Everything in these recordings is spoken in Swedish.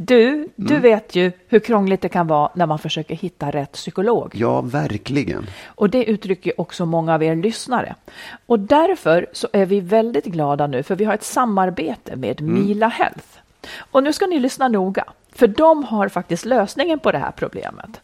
Du, du vet ju hur krångligt det kan vara när man försöker hitta rätt psykolog. Ja, verkligen. Och det uttrycker också många av er lyssnare. Och därför så är vi väldigt glada nu för vi har ett samarbete med Mila Health. Och nu ska ni lyssna noga, för de har faktiskt lösningen på det här problemet.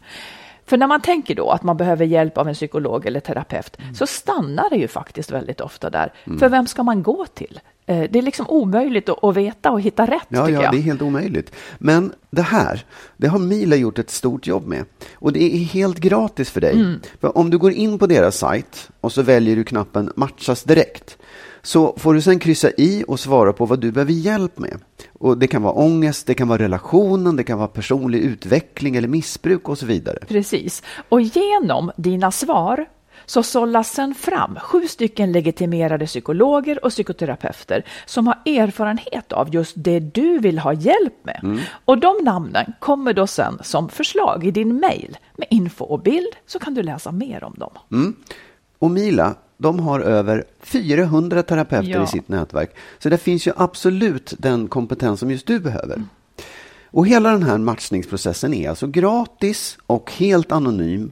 För när man tänker då att man behöver hjälp av en psykolog eller terapeut så stannar det ju faktiskt väldigt ofta där. För vem ska man gå till? Eh, Det är liksom omöjligt att veta och hitta rätt Ja, ja, jag. det är helt omöjligt. Men det här, det har Mila gjort ett stort jobb med. Och det är helt gratis för dig. Mm. För om du går in på deras sajt och så väljer du knappen matchas direkt. Så får du sen kryssa i och svara på vad du behöver hjälp med. Och det kan vara ångest, det kan vara relationen, det kan vara personlig utveckling eller missbruk och så vidare. Precis. Och genom dina svar så sållas sen fram sju stycken legitimerade psykologer och psykoterapeuter som har erfarenhet av just det du vill ha hjälp med. Och de namnen kommer då sen som förslag i din mail med info och bild så kan du läsa mer om dem. Och Mila, de har över 400 terapeuter Ja. i sitt nätverk. Så det finns ju absolut den kompetens som just du behöver. Och hela den här matchningsprocessen är alltså gratis och helt anonym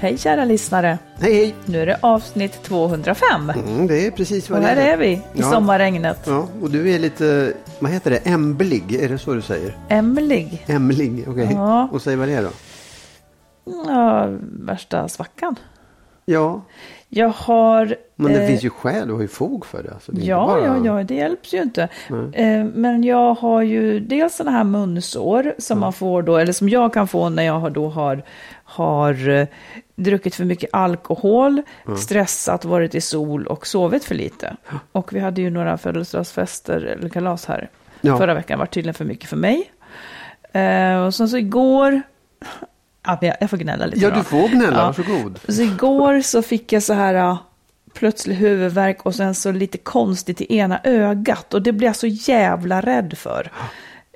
Hej kära lyssnare! Hej, hej. Nu är det avsnitt 205. Mm, det är precis vad Och det här är vi i Ja. sommarregnet. Ja, och du är lite, vad heter det, ämblig? Är det så du säger? Emlig. Ämlig, okej. Ja. Och säg vad det är då. Ja, värsta svackan. Ja, Jag har... men det eh, finns ju skäl, du har ju fog för det. Alltså, det Ja, bara... ja, ja, det hjälps ju inte. Eh, Men jag har ju dels sådana här munsår som man får då, eller som jag kan få när jag har då har, har eh, druckit för mycket alkohol, stressat, varit i sol och sovit för lite. Och vi hade ju några födelsedagsfester eller kalas här Ja. förra veckan, var tydligen för mycket för mig. Eh, Och sen så igår, ja, jag- får gnälla lite Ja, då. du får gnälla, Ja. varsågod. Så igår så fick jag så här ja, plötslig huvudvärk och sen så lite konstigt i ena ögat. Och det blev jag så jävla rädd för.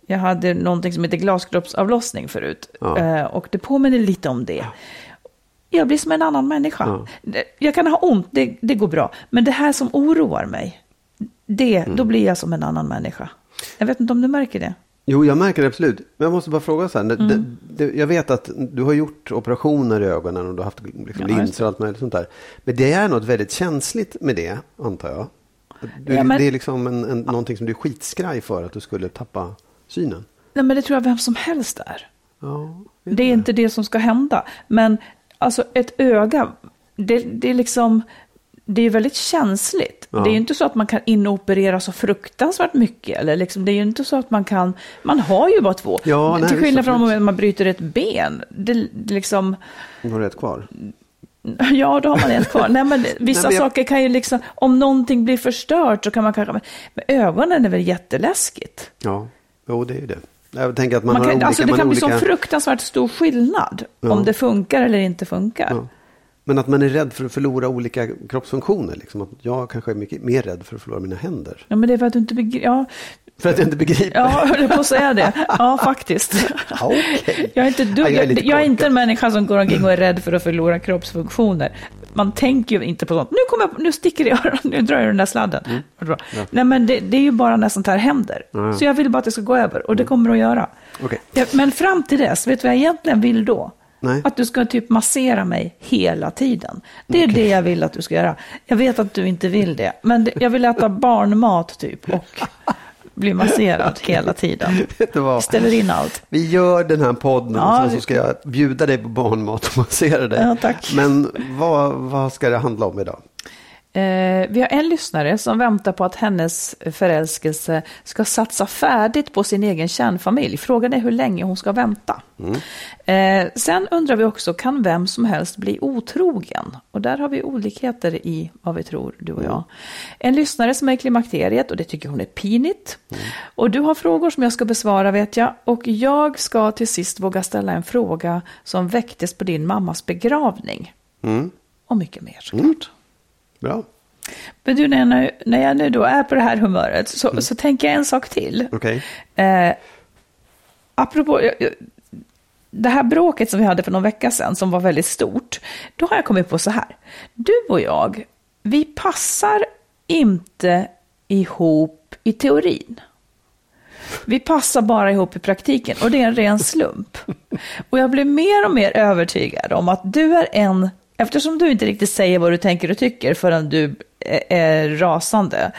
Jag hade någonting som heter glaskroppsavlossning förut. Ja. Eh, och det påminner lite om det. Jag blir som en annan människa. Det- Jag kan ha ont, det, det går bra. Men det här som oroar mig, det, Mm. då blir jag som en annan människa. Jag vet inte om du märker det? Jo, jag märker det absolut. Men jag måste bara fråga så här. Mm. Det, det, jag vet att du har gjort operationer i ögonen och du har haft liksom, Ja, linser och allt möjligt sånt där. Men det är något väldigt känsligt med det, antar jag. Du, Ja, men- Det är liksom en, en, någonting som du är skitskraj för att du skulle tappa synen. Nej, men det tror jag vem som helst är. Ja, Det är du inte det som ska hända. Men alltså ett öga, det, det är liksom, det är ju väldigt känsligt. Ja. Det är ju inte så att man kan inoperera så fruktansvärt mycket. Eller liksom, det är ju inte så att man kan, man har ju bara två. Ja, nej, Till skillnad från om man bryter ett ben. Det, det liksom, Du har rätt kvar. ja, då har man ett kvar. Nej, men vissa Nej, men jag- saker kan ju liksom, om någonting blir förstört så kan man kanske, men ögonen är väl jätteläskigt. Ja, jo det är ju det. Jag tänker att man, Man har kan, olika... alltså det man kan har bli olika... så fruktansvärt stor skillnad Ja. om det funkar eller inte funkar. Ja. Men att man är rädd för att förlora olika kroppsfunktioner. Liksom. Att jag kanske är mycket mer rädd för att förlora mina händer. Ja, men det är för att du inte begriper. Ja, För att jag inte begriper. ja jag på att säga det. Ja, faktiskt. Ja, okej. Jag är, inte dugg, Ja, jag är jag, är inte en människa som går omkring och är rädd för att förlora kroppsfunktioner. Man tänker ju inte på sånt. Nu, kommer jag, nu sticker det i öronen, nu drar jag den där sladden. Vad bra. Nej, men det, det är ju bara när sånt här händer. Ja. Så jag vill bara att det ska gå över och det kommer det att göra. Ja, men fram till dess, vet du vad jag egentligen vill då? Nej. Att du ska typ massera mig hela tiden. Det är det jag vill att du ska göra. Jag vet att du inte vill det, men jag vill äta barnmat typ och bli masserad hela tiden. Ställer in allt. Vi gör den här podden Ja, och sen så ska jag bjuda dig på barnmat och massera dig. Ja, tack. Men vad, vad ska det handla om idag? Eh, vi har en lyssnare som väntar på att hennes förälskelse ska satsa färdigt på sin egen kärnfamilj. Frågan är hur länge hon ska vänta. Eh, sen undrar vi också, kan vem som helst bli otrogen? Och där har vi olikheter i vad vi tror, du och jag. En lyssnare som är i klimakteriet och det tycker hon är pinigt. Och du har frågor som jag ska besvara vet jag. Och jag ska till sist våga ställa en fråga som väcktes på din mammas begravning. Mm. Och mycket mer såklart. Bra, Men du, när jag, nu- när jag nu då är på det här humöret så, så tänker jag en sak till. okej. Eh, apropå det här bråket som vi hade för någon vecka sedan som var väldigt stort. Då har jag kommit på så här. Du och jag, vi passar inte ihop i teorin. Vi passar bara ihop i praktiken och det är en ren slump. Och jag blir mer och mer övertygad om att du är en, eftersom du inte riktigt säger vad du tänker och tycker förrän du är- rasande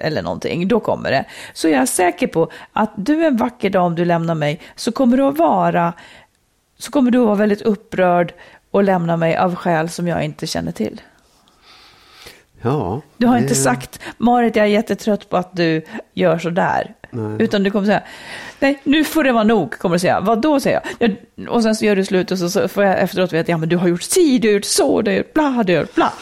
eller någonting, då kommer det. Så jag är säker på att du en vacker dag om du lämnar mig så kommer du att vara, så kommer du att vara väldigt upprörd och lämna mig av skäl som jag inte känner till. Ja. Du har det- inte sagt, Marit jag är jättetrött på att du gör så där. Nej. Utan du kommer säga, nej nu får det vara nog, kommer du säga. Vad då säger jag. Ja, och sen så gör du slut och så, så får jag efteråt veta, ja men du har gjort si, du har gjort så, du har gjort bla, du har gjort bla.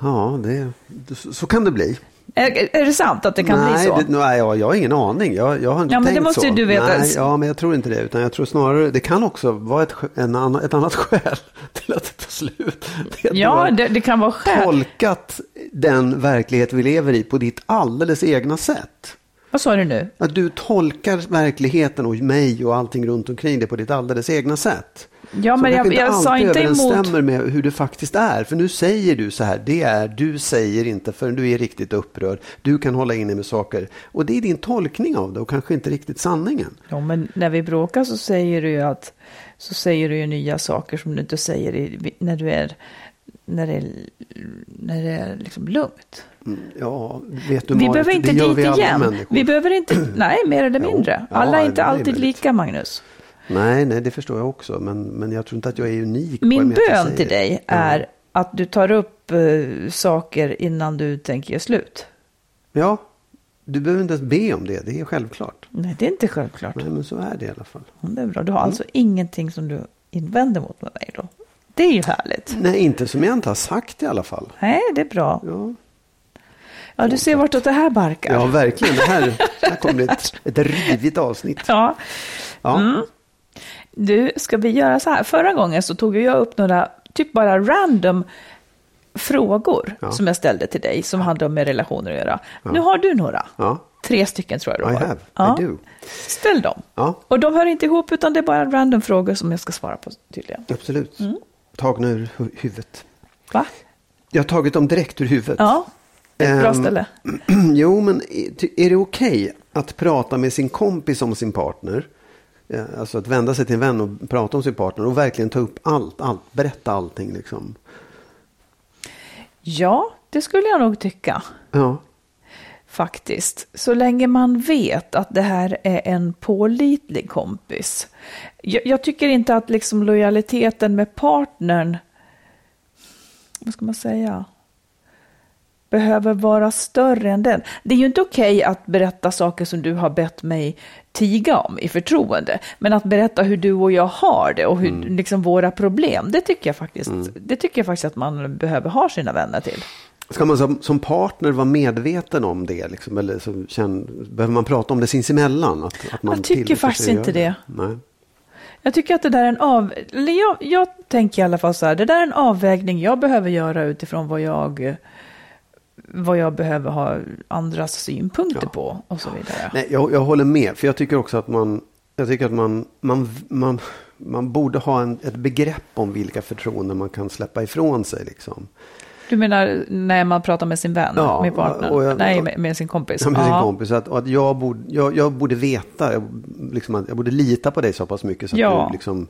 Ja, det, så, så kan det bli. Är, är det sant att det kan nej, bli så? Det, nej, jag, jag har ingen aning. Jag, jag har inte Ja, men det tänkt måste så. ju du veta. Nej, ja, men jag tror inte det. Utan jag tror snarare, det kan också vara ett, en annan, ett annat skäl till att det tar slut. Det Ja, det, det kan vara skäl. tolkat den verklighet vi lever i på ditt alldeles egna sätt. Vad sa du nu? Att du tolkar verkligheten och mig och allting runt omkring dig på ditt alldeles egna sätt. Ja, men jag, kanske jag sa inte emot. överensstämmer med hur det faktiskt är. För nu säger du så här, det är, du säger inte förrän du är riktigt upprörd. Du kan hålla inne med saker. Och det är din tolkning av det och kanske inte riktigt sanningen. Ja, men när vi bråkar så säger du ju att så säger du ju nya saker som du inte säger i, när du är när det är, när det är liksom lugnt. Mm, Ja, vet du Vi Marit, behöver inte det gör dit vi alla igen. människor. Vi behöver inte, nej, mer eller Jo, mindre. ja, Alla är inte är alltid möjligt. lika, Magnus. Nej, nej, det förstår jag också. Men, men jag tror inte att jag är unik. Min bön till dig Ja. är att du tar upp eh, saker innan du tänker slut. Ja, du behöver inte ens be om det. Det är självklart. Nej, det är inte självklart. Nej, men så är det i alla fall. Mm, Det är bra. Du har alltså ingenting som du invänder mot med mig då. Det är ju härligt. Nej, inte som jag inte har sagt i alla fall. Nej, det är bra. Ja, Ja, du ser vartåt det här barkar. ja verkligen. Det här, det här kommer ett, ett rivigt avsnitt. Ja. Ja. Mm. Du, ska vi göra så här? Förra gången så tog jag upp några, typ bara random frågor Ja. som jag ställde till dig som hade med relationer att göra. Nu har du några. Ja. Tre stycken tror jag du I har. have. Ja. I do. Ställ dem. Ja, Och de hör inte ihop utan det är bara random frågor som jag ska svara på tydligen. absolut. Mm. Tagna ur hu- huvudet. Va? Jag har tagit dem direkt ur huvudet. Ja, det är ett bra Ehm, ställe. jo, men är det okej att prata med sin kompis om sin partner? Alltså att vända sig till en vän och prata om sin partner och verkligen ta upp allt, allt berätta allting liksom. Ja, det skulle jag nog tycka. Ja, Faktiskt. Så länge man vet att det här är en pålitlig kompis. Jag, jag tycker inte att liksom lojaliteten med partnern, vad ska man säga? Behöver vara större än den. Det är ju inte okej att berätta saker som du har bett mig tiga om i förtroende. Men att berätta hur du och jag har det och hur, Mm. liksom våra problem, det tycker, jag faktiskt, det tycker jag faktiskt att man behöver ha sina vänner till. Ska man som, som partner vara medveten om det? Liksom, eller så känn, behöver man prata om det sinsemellan? Att, att man Jag tycker faktiskt inte göra det. Nej. Jag tycker att det där är en av... Jag, jag tänker i alla fall så här, det där är en avvägning jag behöver göra utifrån vad jag, vad jag behöver ha andras synpunkter Ja. på och så vidare. Nej, jag, jag håller med. För jag tycker också att man, jag tycker att man, man, man, man borde ha en, ett begrepp om vilka förtroenden man kan släppa ifrån sig. Liksom. Du menar när man pratar med sin vän, Ja, med partnern? och jag- Nej, med, med sin kompis. Ja, med sin kompis. Att, att jag, borde, jag, jag borde veta, jag, liksom, jag borde lita på dig så pass mycket så att Ja. du liksom,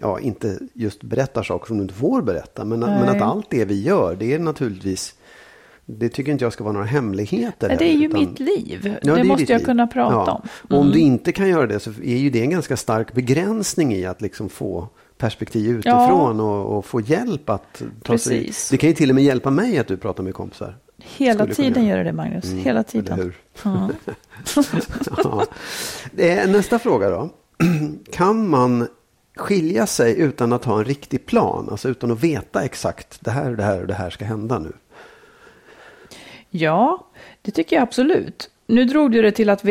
ja, inte just berättar saker som du inte får berätta. Men, Nej. men att allt det vi gör, det är naturligtvis, det tycker inte jag ska vara några hemligheter. Nej, Det är ju utan- mitt liv. Ja, det, är måste jag liv. kunna prata Ja. om. Mm. Och om du inte kan göra det så är ju det en ganska stark begränsning i att liksom få perspektiv utifrån och, och få hjälp att ta sig Precis. Det kan ju till och med hjälpa mig att du pratar med kompisar. Hela tiden gör det det, Magnus. Mm, Hela tiden. Ja. ja. Eh, Nästa fråga då. Kan man skilja sig utan att ha en riktig plan? Alltså utan att veta exakt det här, det här och det här ska hända nu. Ja, det tycker jag absolut. Nu drog du det till att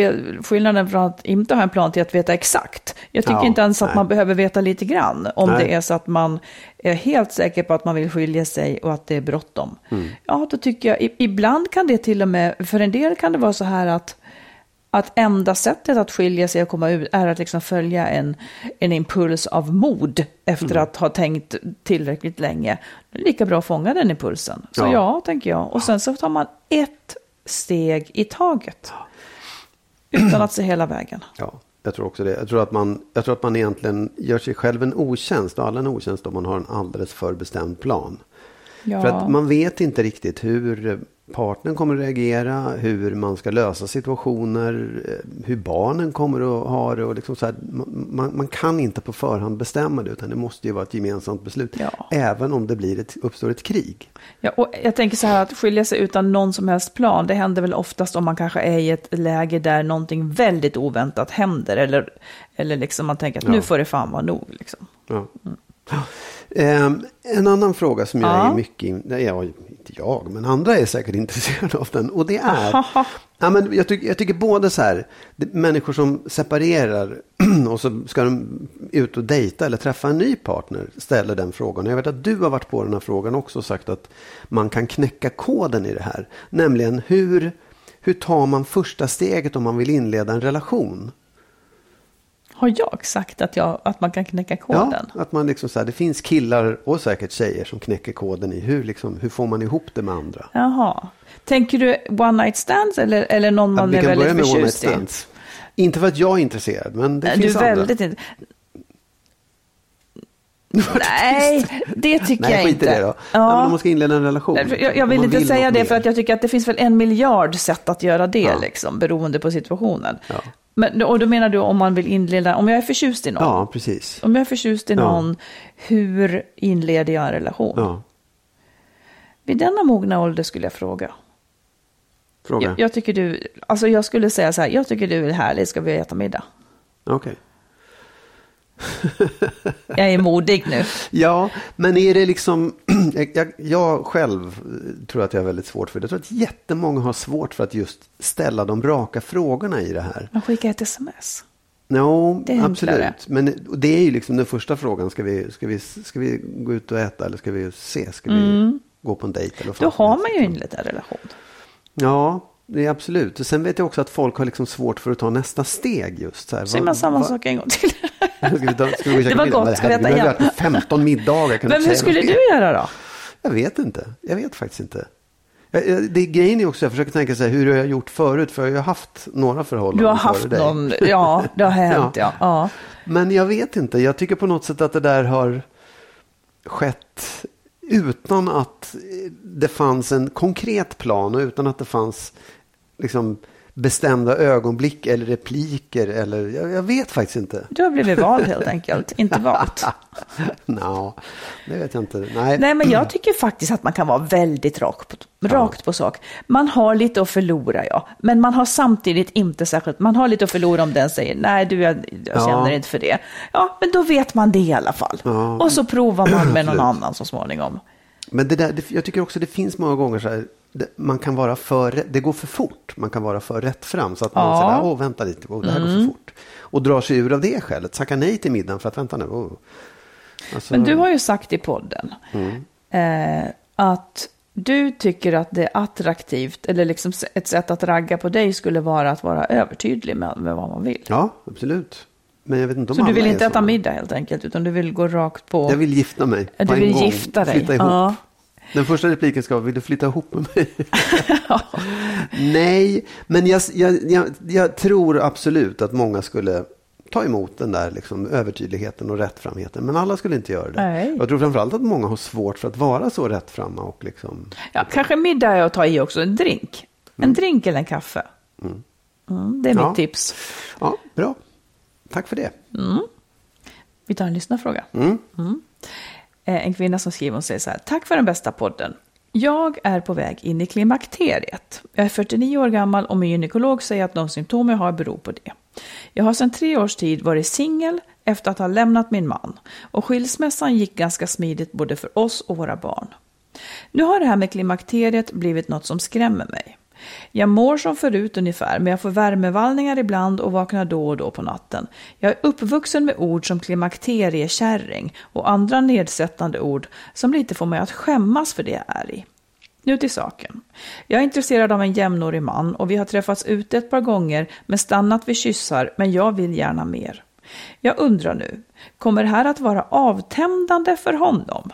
skillnaden från att inte ha en plan till att veta exakt. Jag tycker Ja, inte ens att nej. man behöver veta lite grann. Om Nej. det är så att man är helt säker på att man vill skilja sig och att det är bråttom. Mm. Ja, då tycker jag, ibland kan det till och med, för en del kan det vara så här att att enda sättet att skilja sig och komma ut är att liksom följa en, en impuls av mod efter Mm. att ha tänkt tillräckligt länge. Det är lika bra att fånga den impulsen. Så Ja. ja, tänker jag. Och sen så tar man ett steg i taget. Utan att se hela vägen. Ja, jag tror också det. Jag tror, att man, jag tror att man egentligen gör sig själv en otjänst och alla en otjänst om man har en alldeles för bestämd plan. Ja. För att man vet inte riktigt hur partnern kommer att reagera, hur man ska lösa situationer, eh, hur barnen kommer att ha det. Och liksom så här, man, man kan inte på förhand bestämma det utan det måste ju vara ett gemensamt beslut. Ja. Även om det blir ett, uppstår ett krig. Ja, och jag tänker så här att skilja sig utan någon som helst plan, det händer väl oftast om man kanske är i ett läge där någonting väldigt oväntat händer. Eller, eller liksom man tänker att Ja. nu får det fan vara nog. Liksom. Ja. Ehm, en annan fråga som jag Ja. är mycket, in- nej, ja, inte jag, men andra är säkert intresserade av den. Och det är, ja, men jag, tycker, jag tycker både så här, människor som separerar och så ska de ut och dejta eller träffa en ny partner ställer den frågan. Jag vet att du har varit på den här frågan också och sagt att man kan knäcka koden i det här. Nämligen hur, hur tar man första steget om man vill inleda en relation? Har jag sagt att, jag, att man kan knäcka koden? Ja, att man liksom så här, det finns killar och säkert tjejer som knäcker koden i hur, liksom, hur får man ihop det med andra. Jaha. Tänker du one night stands eller, eller någon Ja, man vi är väldigt med one night förtjust i? Inte för att jag är intresserad, men det du finns är andra. väldigt inte... Nej, det tycker Nej, jag skit inte. i det då. Ja. Nej, men om man ska inleda en relation. Nej, Jag, jag vill inte säga något det mer. för att jag tycker att det finns väl en miljard sätt att göra det, Ja. liksom, beroende på situationen. Ja. Men, och då menar du om man vill inleda, om jag är förtjust i någon, Ja, precis. om jag är förtjust i Ja. någon, hur inleder jag en relation? Ja. Vid denna mogna ålder skulle jag fråga. Fråga. Jag, jag tycker du, alltså jag skulle säga så här, jag tycker du är härlig, ska vi äta middag? Okej. Jag är modig nu. Ja, men är det liksom... jag, jag, själv eh, tror att jag har väldigt svårt för det. Jag tror att jättemånga har svårt för att just ställa de raka frågorna i det här. Man skickar ett sms. No, är enklare. absolut. Men det är ju liksom den första frågan. Ska vi, ska, vi, ska vi gå ut och äta eller ska vi ses? Ska vi gå på en dejt? Eller Mm. Då har man ju liksom. inlett en relation. Ja, det är absolut. Och sen vet jag också att folk har liksom svårt för att ta nästa steg just. Så här, Säger man samma sak en gång till? Ska vi ta, ska vi Det var middag? gott, ska vi äta herregud, jag har igen? ätit 15 middagar. Men hur skulle något du göra då? Jag vet inte. Jag vet faktiskt inte. Det grejen är också, jag försöker tänka så här, hur har jag gjort förut? För jag har haft några förhållanden Du har haft dig. någon, ja, det har hänt, ja. ja. Men jag vet inte. Jag tycker på något sätt att det där har skett utan att det fanns en konkret plan och utan att det fanns liksom bestämda ögonblick eller repliker. Eller, jag, jag vet faktiskt inte. Du har blivit vald helt enkelt, inte valt. Nå, det vet jag inte. Nej. Nej, men jag tycker faktiskt att man kan vara väldigt rak på, Rakt på sak. Man har lite att förlora, ja. Men man har samtidigt inte särskilt... Man har lite att förlora om den säger nej, du, jag, jag Ja. känner inte för det. Ja, men då vet man det i alla fall. Ja. Och så provar man med någon annan så småningom. Men det där, det, jag tycker också det finns många gånger så här, man kan vara för, det går för fort, man kan vara för rätt fram så att man Ja. Mm. säger, åh vänta lite, åh, det här går för fort. Och drar sig ur av det skälet, tackar nej till middagen för att vänta nu. åh. Alltså, Men du har ju sagt i podden eh, att du tycker att det är attraktivt, eller liksom ett sätt att ragga på dig skulle vara att vara övertydlig med, med vad man vill. Ja, absolut. Men jag vet inte om Så du vill inte äta middag helt enkelt, utan du vill gå rakt på... Jag vill gifta mig. Du vill gång. gifta dig. Flytta ihop. Ja. Den första repliken ska vara, vill du flytta ihop med mig? Nej, men jag, jag, jag, jag tror absolut att många skulle ta emot den där liksom, övertydligheten och rättframheten. Men alla skulle inte göra det. Nej. Jag tror framförallt att många har svårt för att vara så rättframma. Och liksom, Ja, kanske middag är att ta i också, en drink. En drink eller en kaffe. Mm, det är Ja. mitt tips. ja, bra. Tack för det. Vi tar en lyssnarfråga. Mm. Eh, en kvinna som skriver och säger så här. Tack för den bästa podden. Jag är på väg in i klimakteriet. Jag är 49 år gammal och min gynekolog säger att de symptom jag har beror på det. Jag har sedan tre års tid varit singel efter att ha lämnat min man och skilsmässan gick ganska smidigt både för oss och våra barn. Nu har det här med klimakteriet blivit något som skrämmer mig. Jag mår som förut ungefär, men jag får värmevallningar ibland och vaknar då och då på natten. Jag är uppvuxen med ord som klimakteriekärring och andra nedsättande ord som lite får mig att skämmas för det jag är i. Nu till saken. Jag är intresserad av en jämnårig man och vi har träffats ute ett par gånger men stannat vid kyssar, men jag vill gärna mer. Jag undrar nu, kommer det här att vara avtändande för honom?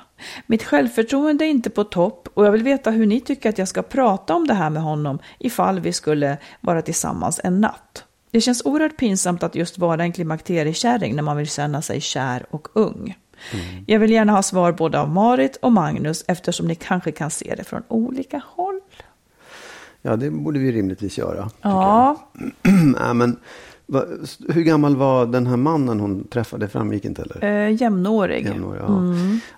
Mitt självförtroende är inte på topp och jag vill veta hur ni tycker att jag ska prata om det här med honom ifall vi skulle vara tillsammans en natt. Det känns oerhört pinsamt att just vara en klimakteriekärring när man vill känna sig kär och ung. Jag vill gärna ha svar både av Marit och Magnus eftersom ni kanske kan se det från olika håll. Ja, det borde vi rimligtvis göra. Ja, Nej, men, va, hur gammal var den här mannen hon träffade? Det framgick inte eller? eh, jämnårig. Jämnår, ja.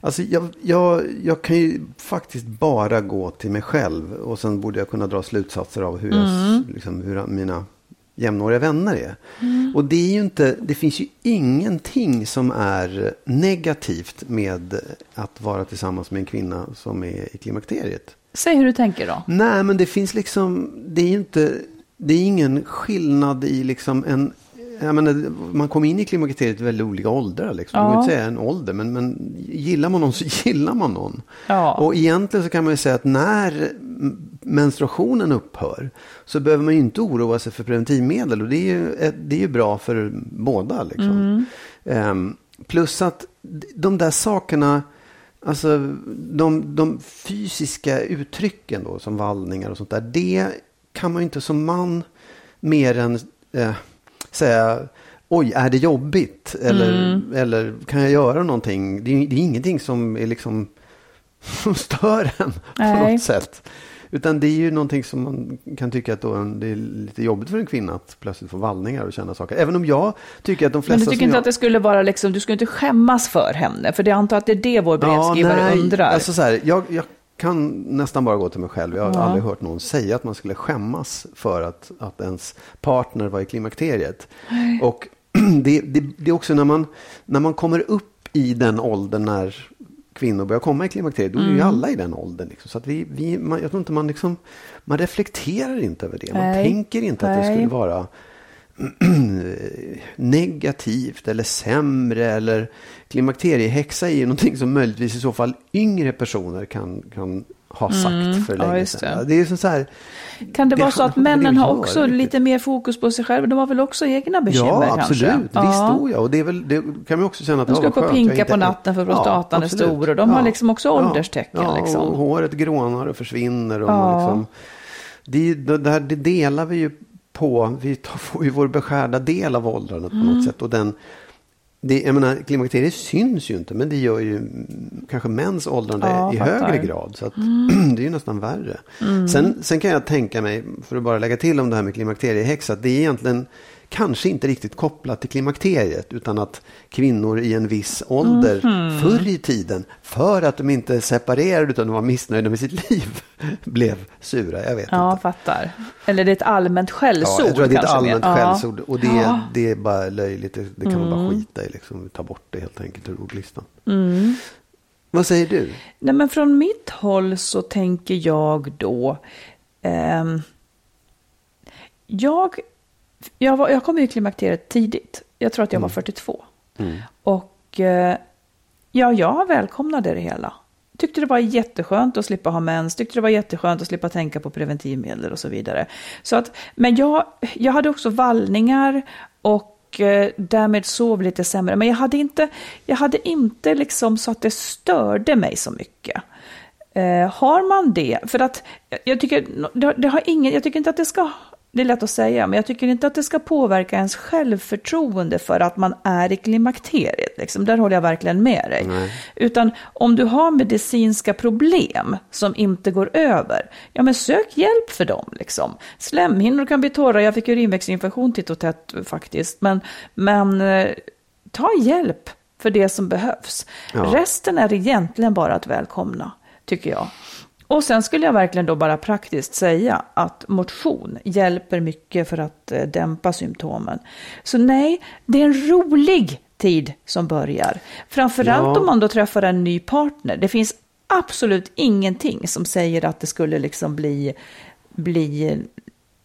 Alltså, jag, jag, jag kan ju faktiskt bara gå till mig själv. Och sen borde jag kunna dra slutsatser av hur, jag, liksom, hur mina jämnåriga vänner är. Och det är ju inte, det finns ju ingenting som är negativt med att vara tillsammans med en kvinna som är i klimakteriet. Säg hur du tänker då. Nej, men det finns liksom, det är ju inte, det är ingen skillnad i liksom en, jag menar, man kommer in i klimakteriet i väldigt olika åldrar. Liksom. Man Ja. kan inte säga en ålder, men, men gillar man någon så gillar man någon. Ja. Och egentligen så kan man ju säga att när menstruationen upphör så behöver man ju inte oroa sig för preventivmedel. Och det är ju, ett- det är ju bra för båda. Liksom. Ehm, plus att de där sakerna, alltså de, de fysiska uttrycken då, som vallningar och sånt där, det kan man ju inte som man mer än eh, säga Oj, är det jobbigt? Eller, eller kan jag göra någonting? Det är, det är ingenting som är liksom som stör en på Nej. något sätt. Utan det är ju någonting som man kan tycka att en, det är lite jobbigt för en kvinna att plötsligt få vallningar och känna saker. Även om jag tycker att de flesta Men du tycker inte jag... att det skulle vara liksom, du skulle inte skämmas för henne? För det antar att det är det vår brevskrivare nej, undrar. Alltså så här, jag, jag kan nästan bara gå till mig själv. Jag har Ja. aldrig hört någon säga att man skulle skämmas för att, att ens partner var i klimakteriet. Och det, det, det är också när man, när man kommer upp i den åldern när kvinnor börjar komma i klimakteriet, då är Mm. ju alla i den åldern. Liksom. Så att vi, vi, man, jag tror inte man liksom, man reflekterar inte över det. Man Nej. tänker inte att det Nej. skulle vara negativt eller sämre eller klimakteriehäxa är ju någonting som möjligtvis i så fall yngre personer kan, kan ha sagt för Mm. ja, länge det. sedan. Det är ju så här, Kan det, Det vara så att det männen har det också riktigt. lite mer fokus på sig själva? De har väl också egna bekymmer ja, kanske? absolut. Visst, Ja. oh, ja. Och det, är väl, det kan man också känna att De ska ja, jag pinka inte på är- natten för prostatan är absolut. stor och de har liksom också ålderstecken, Ja, liksom. och håret grånar och försvinner. Och Ja. man liksom, det, det, det, här, det delar vi ju på. Vi tar, får ju vår beskärda del av åldrandet på Mm. något sätt. Och den, det, jag menar, klimakteriet syns ju inte, men det gör ju kanske mäns åldrande Ja, i fattar. högre grad. Så att, det är ju nästan värre. Sen, sen kan jag tänka mig, för att bara lägga till om det här med klimakteriehäxa, att det är egentligen kanske inte riktigt kopplat till klimakteriet utan att kvinnor i en viss ålder förr i tiden, för att de inte separerade utan de var missnöjda med sitt liv, blev sura. Jag vet Ja, inte. fattar. Eller det är ett allmänt Ja, skällsord jag tror att det är ett allmänt mer. Ja. skällsord och det, Ja. Mm. det är bara löjligt. Det, det kan man bara skita i. Liksom. Ta bort det helt enkelt ur ordlistan. Mm. Vad säger du? Nej, men från mitt håll så tänker jag då... ehm, jag, jag, var, jag kom i klimakteriet tidigt. Jag tror att jag var 42. Och eh, ja, jag välkomnade det hela. Tyckte det var jätteskönt att slippa ha mens, tyckte det var jätteskönt att slippa tänka på preventivmedel och så vidare. Så att, men jag, jag hade också vallningar och eh, därmed sov lite sämre. Men jag hade inte, jag hade inte liksom så att det störde mig så mycket. Eh, har man det, för att jag- jag tycker, det, det har ingen, jag tycker inte att det ska, det är lätt att säga, men jag tycker inte att det ska påverka ens självförtroende för att man är i klimakteriet. Liksom. Där håller jag verkligen med dig. Utan om du har medicinska problem som inte går över, ja men sök hjälp för dem. Liksom. Slemhinnor kan bli torra, jag fick urinvägsinfektion titt och tätt faktiskt, men, men eh, ta hjälp för det som behövs. Ja. Resten är egentligen bara att välkomna, tycker jag. Och sen skulle jag verkligen då bara praktiskt säga att motion hjälper mycket för att eh, dämpa symptomen. Så nej, det är en rolig tid som börjar. Framförallt Ja. om man då träffar en ny partner. Det finns absolut ingenting som säger att det skulle liksom bli, bli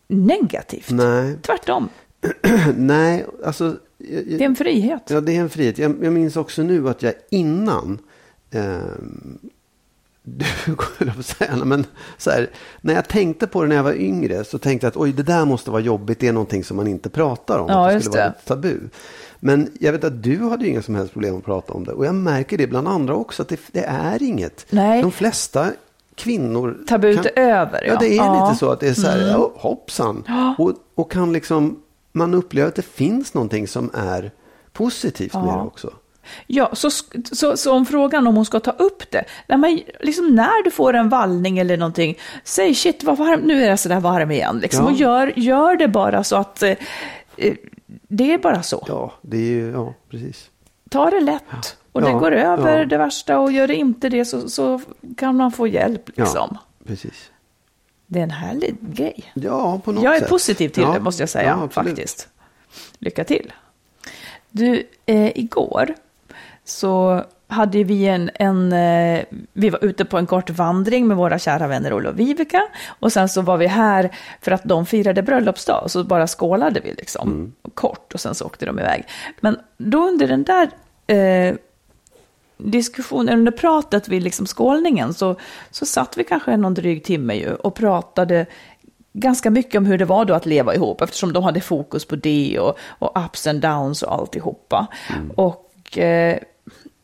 negativt. Nej, Tvärtom, nej alltså. Jag, det är en frihet. Ja, det är en frihet. Jag, jag minns också nu att jag innan eh, du, säga, men så här, när jag tänkte på det när jag var yngre så tänkte jag att oj, det där måste vara jobbigt. Det är någonting som man inte pratar om. Ja, att det skulle vara det. ett tabu. Men jag vet att du hade inga som helst problem att prata om det. Och jag märker det bland andra också, att det, det är inget. Nej. De flesta kvinnor... Tabut kan- är över. Ja, det är Ja. Mm. lite så att det är så här, ja, hoppsan. Och, och kan liksom, man upplever att det finns någonting som är positivt med det också. Ja, så, så, så om frågan om hon ska ta upp det, när, man, liksom när du får en vallning eller någonting, säg shit vad varm, nu är jag sådär varm igen. Liksom, Ja. Och gör, gör det bara så att eh, eh, det är bara så. Ja, det är ja, precis. Ta det lätt och det Ja, går över ja. det värsta och gör det inte det så, så kan man få hjälp. Liksom. Ja, precis. Det är en härlig grej. Ja, på något Jag är sätt. positiv till Ja, det måste jag säga ja, faktiskt. Lycka till. Du, eh, igår så hade vi en, en eh, vi var ute på en kort vandring med våra kära vänner Olle och Vivica. Och sen så var vi här för att de firade bröllopsdag. Och så bara skålade vi liksom Mm. kort och sen så åkte de iväg. Men då under den där eh, diskussionen, under pratet vid liksom skålningen så, så satt vi kanske någon dryg timme ju och pratade ganska mycket om hur det var då att leva ihop eftersom de hade fokus på det och, och ups and downs och alltihopa. Och eh,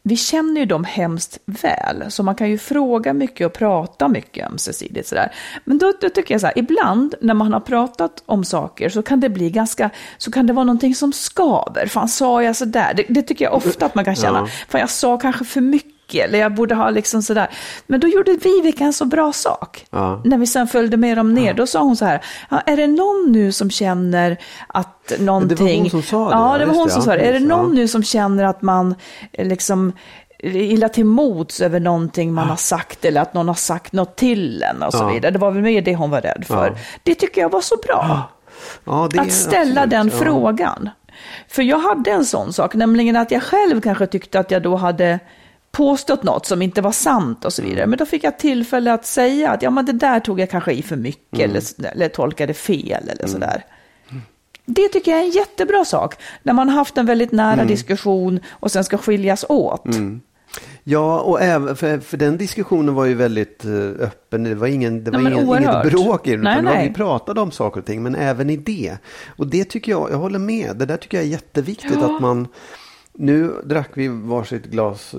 vi känner ju dem hemskt väl, så man kan ju fråga mycket och prata mycket ömsesidigt sådär. Men då, då tycker jag så här, ibland när man har pratat om saker så kan det bli ganska, så kan det vara någonting som skaver. Fan, sa jag sådär? Det, det tycker jag ofta att man kan känna. Ja. Fan, jag sa kanske för mycket, eller jag borde ha liksom sådär. Men då gjorde Vivica en så bra sak. Ja. När vi sen följde med dem ner, då sa hon så här, ja, är det någon nu som känner att någonting... som sa det, Ja, ja, det var hon det, som ja, sa det. Är det någon ja. nu som känner att man eh, liksom illa till mots över någonting man har sagt eller att någon har sagt något till en och så Ja. vidare. Det var väl mer det hon var rädd för. Ja. Det tycker jag var så bra. Ja, det Att ställa absolut, den ja. frågan. För jag hade en sån sak, nämligen att jag själv kanske tyckte att jag då hade påstått något som inte var sant och så vidare. Men då fick jag tillfälle att säga att ja, men det där tog jag kanske i för mycket Mm. eller, eller tolkade fel eller sådär. Det tycker jag är en jättebra sak. När man har haft en väldigt nära Mm. diskussion och sen ska skiljas åt. Ja, och även, för, för den diskussionen var ju väldigt eh, öppen. Det var, ingen, det var Ja, men ingen, inget bråk i den. Nej, utan nej. Vi pratade om saker och ting, men även i det. Och det tycker jag, jag håller med. Det där tycker jag är jätteviktigt att man nu drack vi varsitt glas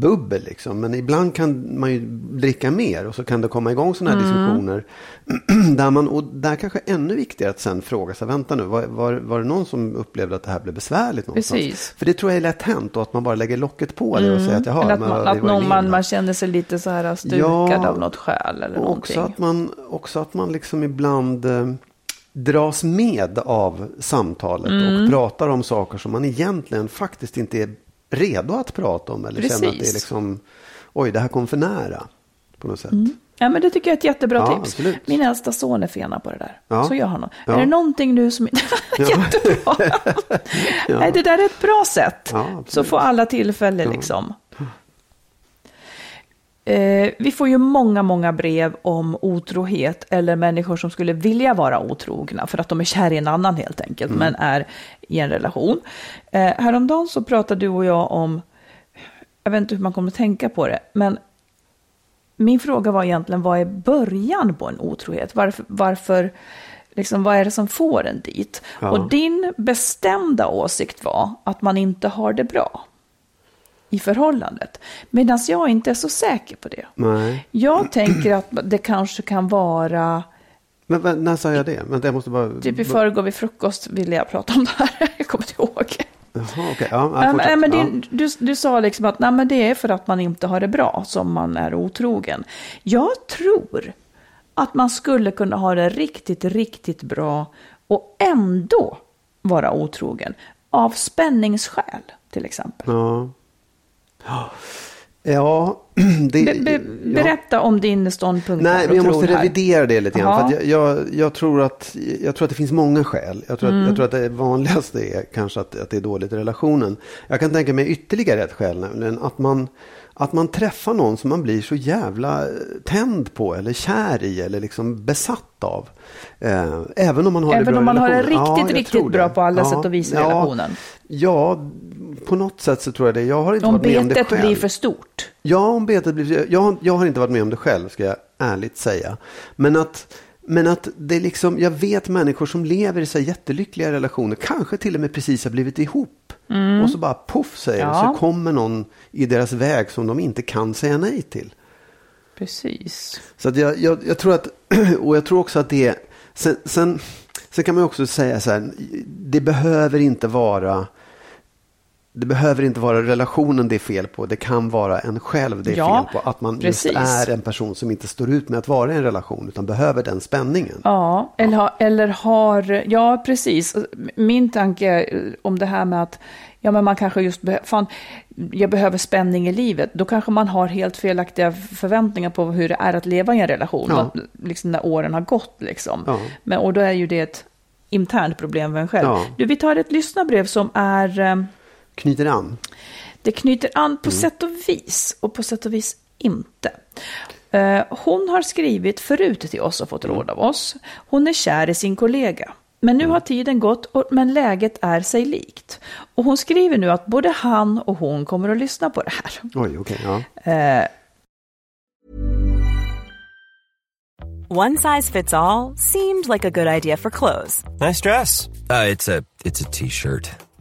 bubbel liksom. Men ibland kan man ju dricka mer och så kan det komma igång sådana här mm. diskussioner. där man, och där kanske ännu viktigare att sen fråga sig, vänta nu, var, var, var det någon som upplevde att det här blev besvärligt någonstans? Precis. För det tror jag är lätt hänt och att man bara lägger locket på det och säger att jag har. Eller att, man, att någon, man, man känner sig lite så här stukad ja, av något skäl eller och också Att man, också att man liksom ibland eh, dras med av samtalet mm. och pratar om saker som man egentligen faktiskt inte är redo att prata om. Eller Precis. känner att det är liksom, oj, det här kom för nära. På något sätt. Mm. Ja, men det tycker jag är ett jättebra ja, tips. Absolut. Min äldsta son är fena på det där. Ja. Så gör han. Ja. Är det någonting nu som... Jättebra! Nej, det där är ett bra sätt. så får alla tillfälle liksom. Eh, vi får ju många, många brev om otrohet eller människor som skulle vilja vara otrogna för att de är kär i en annan helt enkelt, mm. men är i en relation. Eh, häromdagen så pratade du och jag om, jag vet inte hur man kommer att tänka på det, men min fråga var egentligen vad är början på en otrohet? Varför, varför liksom, vad är det som får en dit? Ja. Och din bestämda åsikt var att man inte har det bra i förhållandet. Medan jag inte är så säker på det. Nej. Jag tänker att det kanske kan vara... Men, men när sa jag det? Men jag måste bara... Typ i förrgår vid frukost ville jag prata om det här. Jag kommer inte ihåg. Jaha, okay. ja, ähm, men det, du, du sa liksom att nej, men det är för att man inte har det bra som man är otrogen. Jag tror att man skulle kunna ha det riktigt, riktigt bra och ändå vara otrogen. Av spänningsskäl till exempel. Ja. Ja, det, be, be, berätta ja. om din ståndpunkt. Nej, men jag måste revidera det lite grann. För jag, jag, jag, tror att, jag tror att det finns många skäl. Jag tror, mm. att, jag tror att det vanligaste är kanske att, att det är dåligt i relationen. Jag kan tänka mig ytterligare ett skäl, nämligen att man, att man träffar någon som man blir så jävla tänd på eller kär i eller liksom besatt av. Eh, även om man har även det bra om man har det riktigt, ja, riktigt bra på alla ja, sätt och vis i ja, relationen. Ja, på något sätt så tror jag det. Jag har inte om varit med om det själv. Om betet blir för stort. Ja, om betet blir för jag, jag har inte varit med om det själv, ska jag ärligt säga. Men att, men att det liksom, jag vet människor som lever i så jättelyckliga relationer, kanske till och med precis har blivit ihop. Mm. Och så bara poff säger ja. så kommer någon i deras väg som de inte kan säga nej till. Precis. Så att jag, jag, jag tror att, och jag tror också att det, sen, sen, sen kan man också säga så här, det behöver inte vara det behöver inte vara relationen det är fel på. Det kan vara en själv det är ja, fel på. Att man precis. just är en person som inte står ut med att vara i en relation utan behöver den spänningen. Ja, eller, ha, eller har, ja precis. Min tanke om det här med att ja, men man kanske just be, fan, jag behöver spänning i livet. Då kanske man har helt felaktiga förväntningar på hur det är att leva i en relation. Ja. Liksom när åren har gått liksom. Ja. Men, och då är ju det ett internt problem för en själv. Du, vi tar ett lyssnarbrev som är eh, knyter an? Det knyter an på mm. sätt och vis och på sätt och vis inte. Eh, hon har skrivit förut till oss och fått råd av oss. Hon är kär i sin kollega. Men nu mm. har tiden gått, men läget är sig likt. Och hon skriver nu att både han och hon kommer att lyssna på det här. Oj, okay, ja. Uh, One size fits all, seemed like a good idea for clothes. Nice dress. Uh, it's a T-shirt.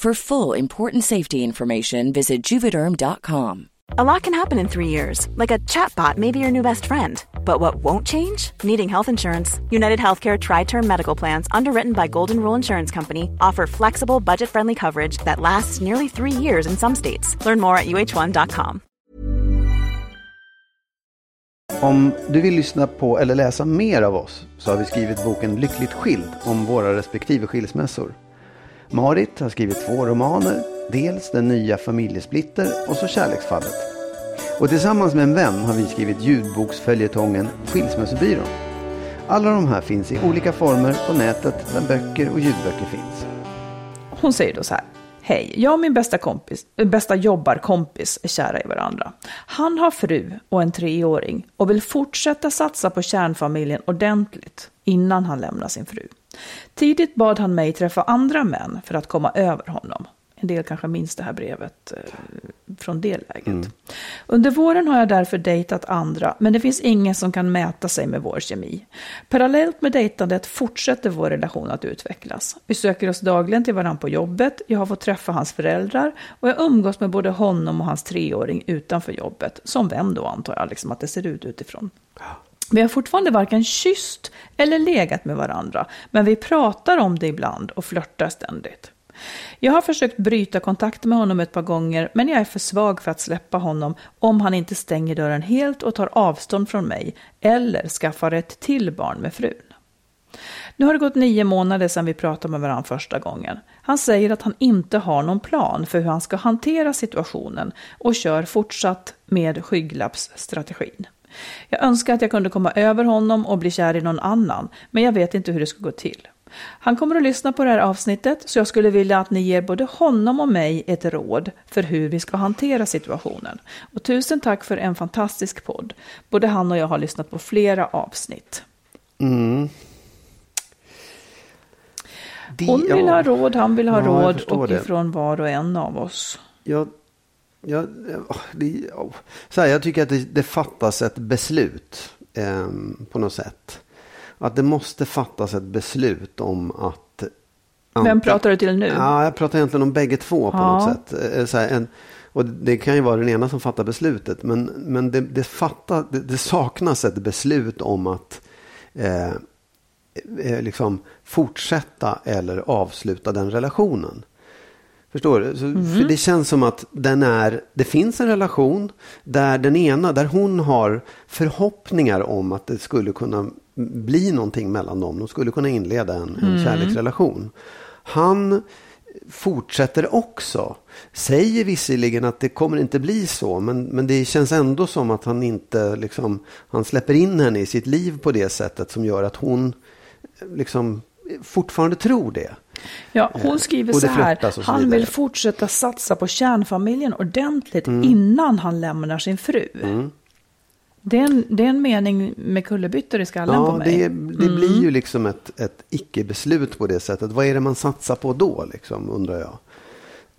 For full important safety information, visit juvederm.com. A lot can happen in three years, like a chatbot may be your new best friend. But what won't change? Needing health insurance. United Healthcare Tri Term Medical Plans, underwritten by Golden Rule Insurance Company, offer flexible, budget friendly coverage that lasts nearly three years in some states. Learn more at uh1.com. Om du vill lyssna på eller läsa mer av oss så har vi skrivit boken Lyckligt skild om våra respektive skilsmässor. Marit har skrivit två romaner, dels Den nya familjesplitter och så Kärleksfallet. Och tillsammans med en vän har vi skrivit ljudboksföljetongen Skilsmässobyrån. Alla de här finns i olika former på nätet där böcker och ljudböcker finns. Hon säger då så här. Hej, jag och min bästa, kompis, eh, bästa jobbarkompis är kära i varandra. Han har fru och en treåring och vill fortsätta satsa på kärnfamiljen ordentligt innan han lämnar sin fru. Tidigt bad han mig träffa andra män för att komma över honom. En del kanske minns det här brevet eh, från det läget. Mm. Under våren har jag därför dejtat andra, men det finns ingen som kan mäta sig med vår kemi. Parallellt med dejtandet fortsätter vår relation att utvecklas. Vi söker oss dagligen till varandra på jobbet, jag har fått träffa hans föräldrar och jag umgås med både honom och hans treåring utanför jobbet. Som vän då antar jag, liksom att det ser ut utifrån. Vi har fortfarande varken kysst eller legat med varandra, men vi pratar om det ibland och flörtar ständigt. Jag har försökt bryta kontakt med honom ett par gånger, men jag är för svag för att släppa honom om han inte stänger dörren helt och tar avstånd från mig eller skaffar ett till barn med frun. Nu har det gått nio månader sedan vi pratade med varandra första gången. Han säger att han inte har någon plan för hur han ska hantera situationen och kör fortsatt med skygglappsstrategin. Jag önskar att jag kunde komma över honom och bli kär i någon annan, men jag vet inte hur det ska gå till. Han kommer att lyssna på det här avsnittet, så jag skulle vilja att ni ger både honom och mig ett råd för hur vi ska hantera situationen. Och tusen tack för en fantastisk podd. Både han och jag har lyssnat på flera avsnitt. Mm. Hon vill ha råd, han vill ha ja, råd och det. ifrån var och en av oss. Jag, jag, det, så här, jag tycker att det, det fattas ett beslut eh, på något sätt. Att det måste fattas ett beslut om att... Vem pratar du till nu? Ja, jag pratar egentligen om bägge två på ja. något sätt. Eh, så här, en, och det kan ju vara den ena som fattar beslutet. Men, men det, det, fattar, det, det saknas ett beslut om att eh, eh liksom fortsätta eller avsluta den relationen. Förstår du? Så, mm. För det känns som att den är, det finns en relation där den ena, där hon har förhoppningar om att det skulle kunna bli någonting mellan dem. De skulle kunna inleda en, en mm. kärleksrelation. Han fortsätter också. Säger visserligen att det kommer inte bli så, men, men det känns ändå som att han inte liksom, han släpper in henne i sitt liv på det sättet som gör att hon liksom fortfarande tror det. Ja, hon skriver så här, så han vill fortsätta satsa på kärnfamiljen ordentligt mm. innan han lämnar sin fru. Mm. Det är, en, det är en mening med kullerbyttor i skallen ja, på mig. Det, det mm. blir ju liksom ett, ett icke-beslut på det sättet. Vad är det man satsar på då, liksom, undrar jag.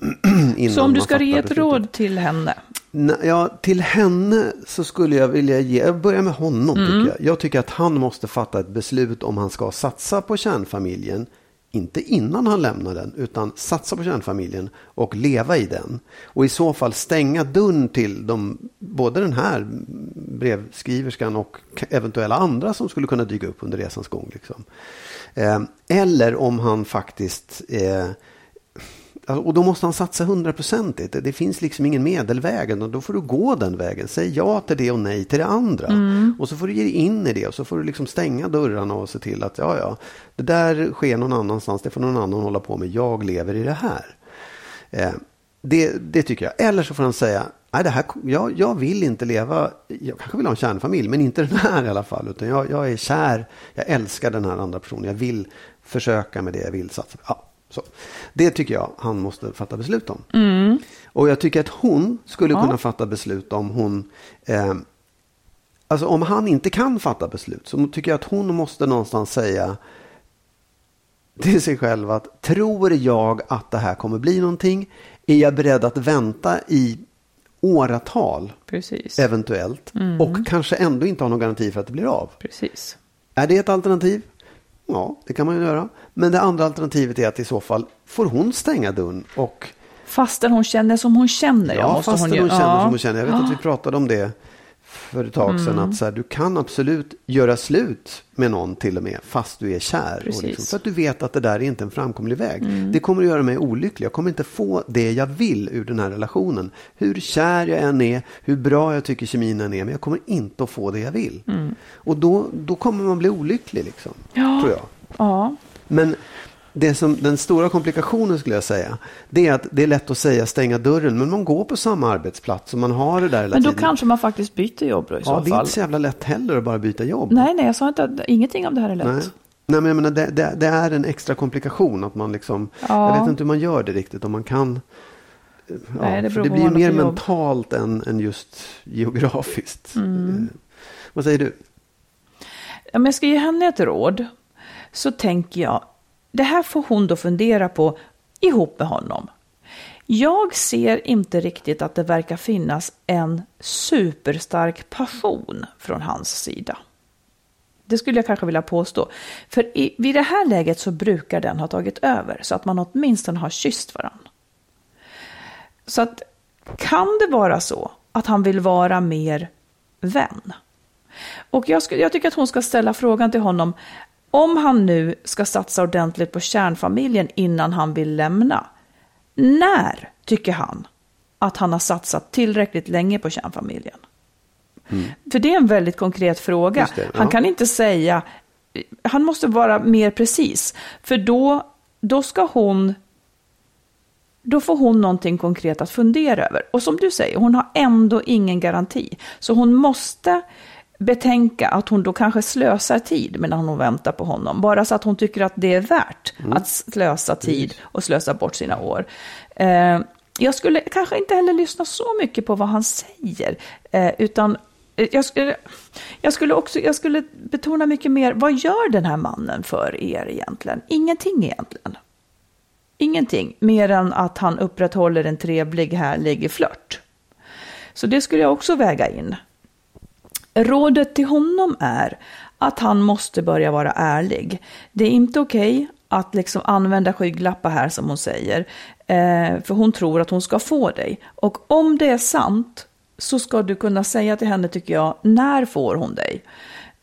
så om du ska ge ett råd till henne? Ja, till henne så skulle jag vilja ge, jag börjar med honom mm. tycker jag. Jag tycker att han måste fatta ett beslut om han ska satsa på kärnfamiljen inte innan han lämnar den, utan satsa på kärnfamiljen och leva i den. Och i så fall stänga dörren till de, både den här brevskriverskan och eventuella andra som skulle kunna dyka upp under resans gång. Liksom. Eh, eller om han faktiskt eh, och då måste han satsa hundraprocentigt. Det finns liksom ingen medelväg. Och då får du gå den vägen. Säg ja till det och nej till det andra. Mm. Och så får du ge dig in i det. Och så får du liksom stänga dörrarna och se till att ja, ja, det där sker någon annanstans. Det får någon annan hålla på med. Jag lever i det här. Eh, det, det tycker jag. Eller så får han säga, nej, det här, jag, jag vill inte leva, jag kanske vill ha en kärnfamilj, men inte den här i alla fall. Utan jag, jag är kär, jag älskar den här andra personen. Jag vill försöka med det jag vill satsa. Ja, Så. Det tycker jag han måste fatta beslut om. Och jag tycker att hon skulle Ja. kunna fatta beslut om hon... Eh, alltså om han inte kan fatta beslut så tycker jag att hon måste någonstans säga till sig själv att tror jag att det här kommer bli någonting? Är jag beredd att vänta i åratal Precis. eventuellt och kanske ändå inte ha någon garanti för att det blir av? Precis. Är det ett alternativ? Ja, det kan man ju göra. Men det andra alternativet är att i så fall får hon stänga dörren och Fastän hon känner som hon känner. Ja, måste fast hon, hon känner ja. som hon känner. Jag vet att vi pratade om det för ett tag sedan. Mm. Att så här, du kan absolut göra slut med någon till och med fast du är kär. Och liksom, för att du vet att det där är inte en framkomlig väg. Mm. Det kommer att göra mig olycklig. Jag kommer inte få det jag vill ur den här relationen. Hur kär jag än är, hur bra jag tycker kemin än är. Men jag kommer inte att få det jag vill. Och då, då kommer man bli olycklig liksom. Ja. Tror jag. Ja, Men det som, den stora komplikationen skulle jag säga, det är att det är lätt att säga stänga dörren, men man går på samma arbetsplats och man har det där hela men då tiden. kanske man faktiskt byter jobb då i ja, så det är fall. inte så jävla lätt heller att bara byta jobb. Nej, nej, jag sa inte att ingenting av det här är lätt. Nej. Nej, men jag menar, det, det, det är en extra komplikation att man liksom, Ja. jag vet inte hur man gör det riktigt, om man kan Ja, Nej, det för det blir ju mer mentalt än, än just geografiskt. Mm. Eh, Vad säger du? Om jag ska ge henne ett råd så tänker jag, det här får hon då fundera på ihop med honom. Jag ser inte riktigt att det verkar finnas en superstark passion från hans sida. Det skulle jag kanske vilja påstå. För i, vid det här läget så brukar den ha tagit över så att man åtminstone har kysst varandra. Så att kan det vara så att han vill vara mer vän? Och jag, skulle, jag tycker att hon ska ställa frågan till honom. Om han nu ska satsa ordentligt på kärnfamiljen innan han vill lämna. När tycker han att han har satsat tillräckligt länge på kärnfamiljen? För det är en väldigt konkret fråga. Det, ja. Han kan inte säga, han måste vara mer precis. För då, då ska hon då får hon någonting konkret att fundera över. Och som du säger, hon har ändå ingen garanti. Så hon måste betänka att hon då kanske slösar tid medan hon väntar på honom. Bara så att hon tycker att det är värt att slösa tid och slösa bort sina år. Eh, jag skulle kanske inte heller lyssna så mycket på vad han säger, eh, utan eh, jag skulle, jag, skulle också, jag skulle betona mycket mer, vad gör den här mannen för er egentligen? Ingenting egentligen. Ingenting, mer än att han upprätthåller en trevlig, härlig flört. Så det skulle jag också väga in. Rådet till honom är att han måste börja vara ärlig. Det är inte okej att liksom använda skygglappar här som hon säger. Eh, för hon tror att hon ska få dig. Och om det är sant så ska du kunna säga till henne, tycker jag, när får hon dig?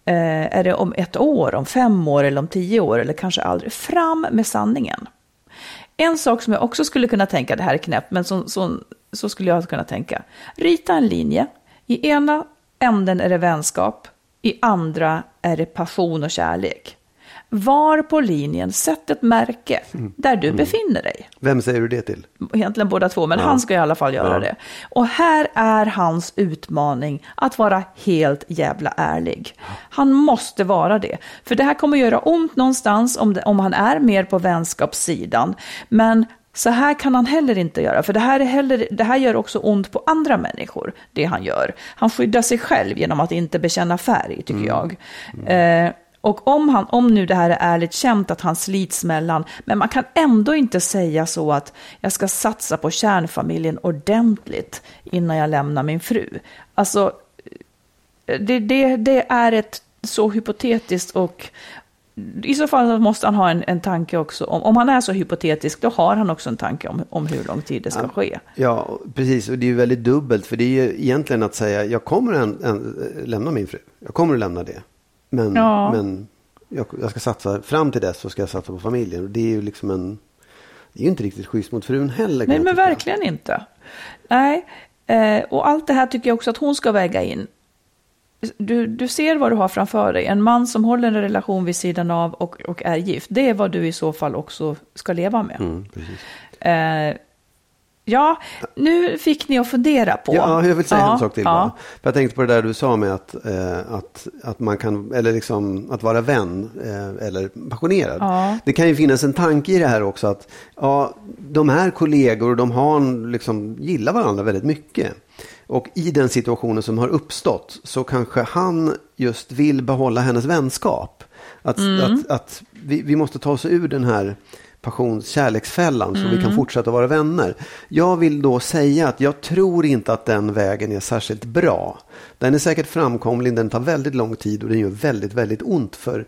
Eh, är det om ett år, om fem år eller om tio år eller kanske aldrig? Fram med sanningen. En sak som jag också skulle kunna tänka, det här är knäppt, men så, så, så skulle jag kunna tänka. Rita en linje. I ena änden är det vänskap, i andra är det passion och kärlek. Var på linjen, sätt ett märke där du befinner dig. Vem säger du det till? Egentligen båda två, men han ska i alla fall göra Ja. det. Och här är hans utmaning att vara helt jävla ärlig. Han måste vara det. För det här kommer göra ont någonstans om, det, om han är mer på vänskapssidan. Men så här kan han heller inte göra, för det här, är heller, det här gör också ont på andra människor, det han gör. Han skyddar sig själv genom att inte bekänna färg, tycker jag. Eh, och om, han, om nu det här är ärligt känt att han slits mellan, men man kan ändå inte säga så att jag ska satsa på kärnfamiljen ordentligt innan jag lämnar min fru. Alltså, det, det, det är ett så hypotetiskt och i så fall måste han ha en, en tanke också. Om, om han är så hypotetisk, då har han också en tanke om, om hur lång tid det ska ske. Ja, precis. Och det är ju väldigt dubbelt. För det är ju egentligen att säga, jag kommer att en, lämna min fru. Jag kommer att lämna det. Men, Ja. men jag, jag ska satsa, fram till dess så ska jag satsa på familjen. Och det är ju liksom en, det är ju inte riktigt schysst mot frun heller. Nej, men tycka. verkligen inte. Nej, eh, och allt det här tycker jag också att hon ska väga in. Du, du ser vad du har framför dig. En man som håller en relation vid sidan av och, och är gift. Det är vad du i så fall också ska leva med. Mm. Eh, Ja, nu fick ni att fundera på. Ja, jag vill säga Ja, en sak till ja. bara. För jag tänkte på det där du sa med att, eh, att, att man kan, eller liksom att vara vän eh, eller passionerad. Ja. Det kan ju finnas en tanke i det här också att ja, de här kollegor, de har liksom, gillar varandra väldigt mycket. Och i den situationen som har uppstått så kanske han just vill behålla hennes vänskap. Att, att, att vi, vi måste ta oss ur den här passions kärleksfällan så vi kan fortsätta vara vänner. Jag vill då säga att jag tror inte att den vägen är särskilt bra. Den är säkert framkomlig, den tar väldigt lång tid och den gör väldigt, väldigt ont för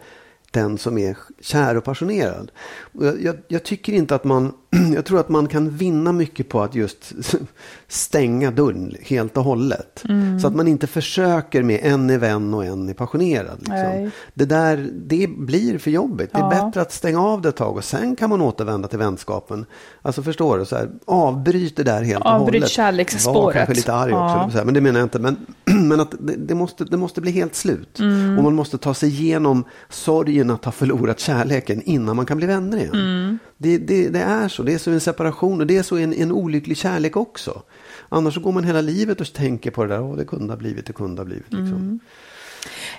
den som är kär och passionerad. Jag, jag, jag tycker inte att man, jag tror att man kan vinna mycket på att just stänga dörren helt och hållet. Så att man inte försöker med en är vän och en är passionerad. Liksom. Det där, det blir för jobbigt. Det är Ja. bättre att stänga av det ett tag och sen kan man återvända till vänskapen. Alltså förstår du? Så här, avbryt det där helt och Avbryt hållet. kärleksspåret. Var kanske lite arg också, Ja. så här, men det menar jag inte. Men, men att det, det, måste, det måste bli helt slut. Mm. Och man måste ta sig igenom sorgen att ha förlorat kärleken innan man kan bli vänner igen. Mm. Det, det, det är så. Det är så en separation och det är så en, en olycklig kärlek också. Annars så går man hela livet och tänker på det där. Åh, det kunde ha blivit, det kunde ha blivit. Liksom. Mm.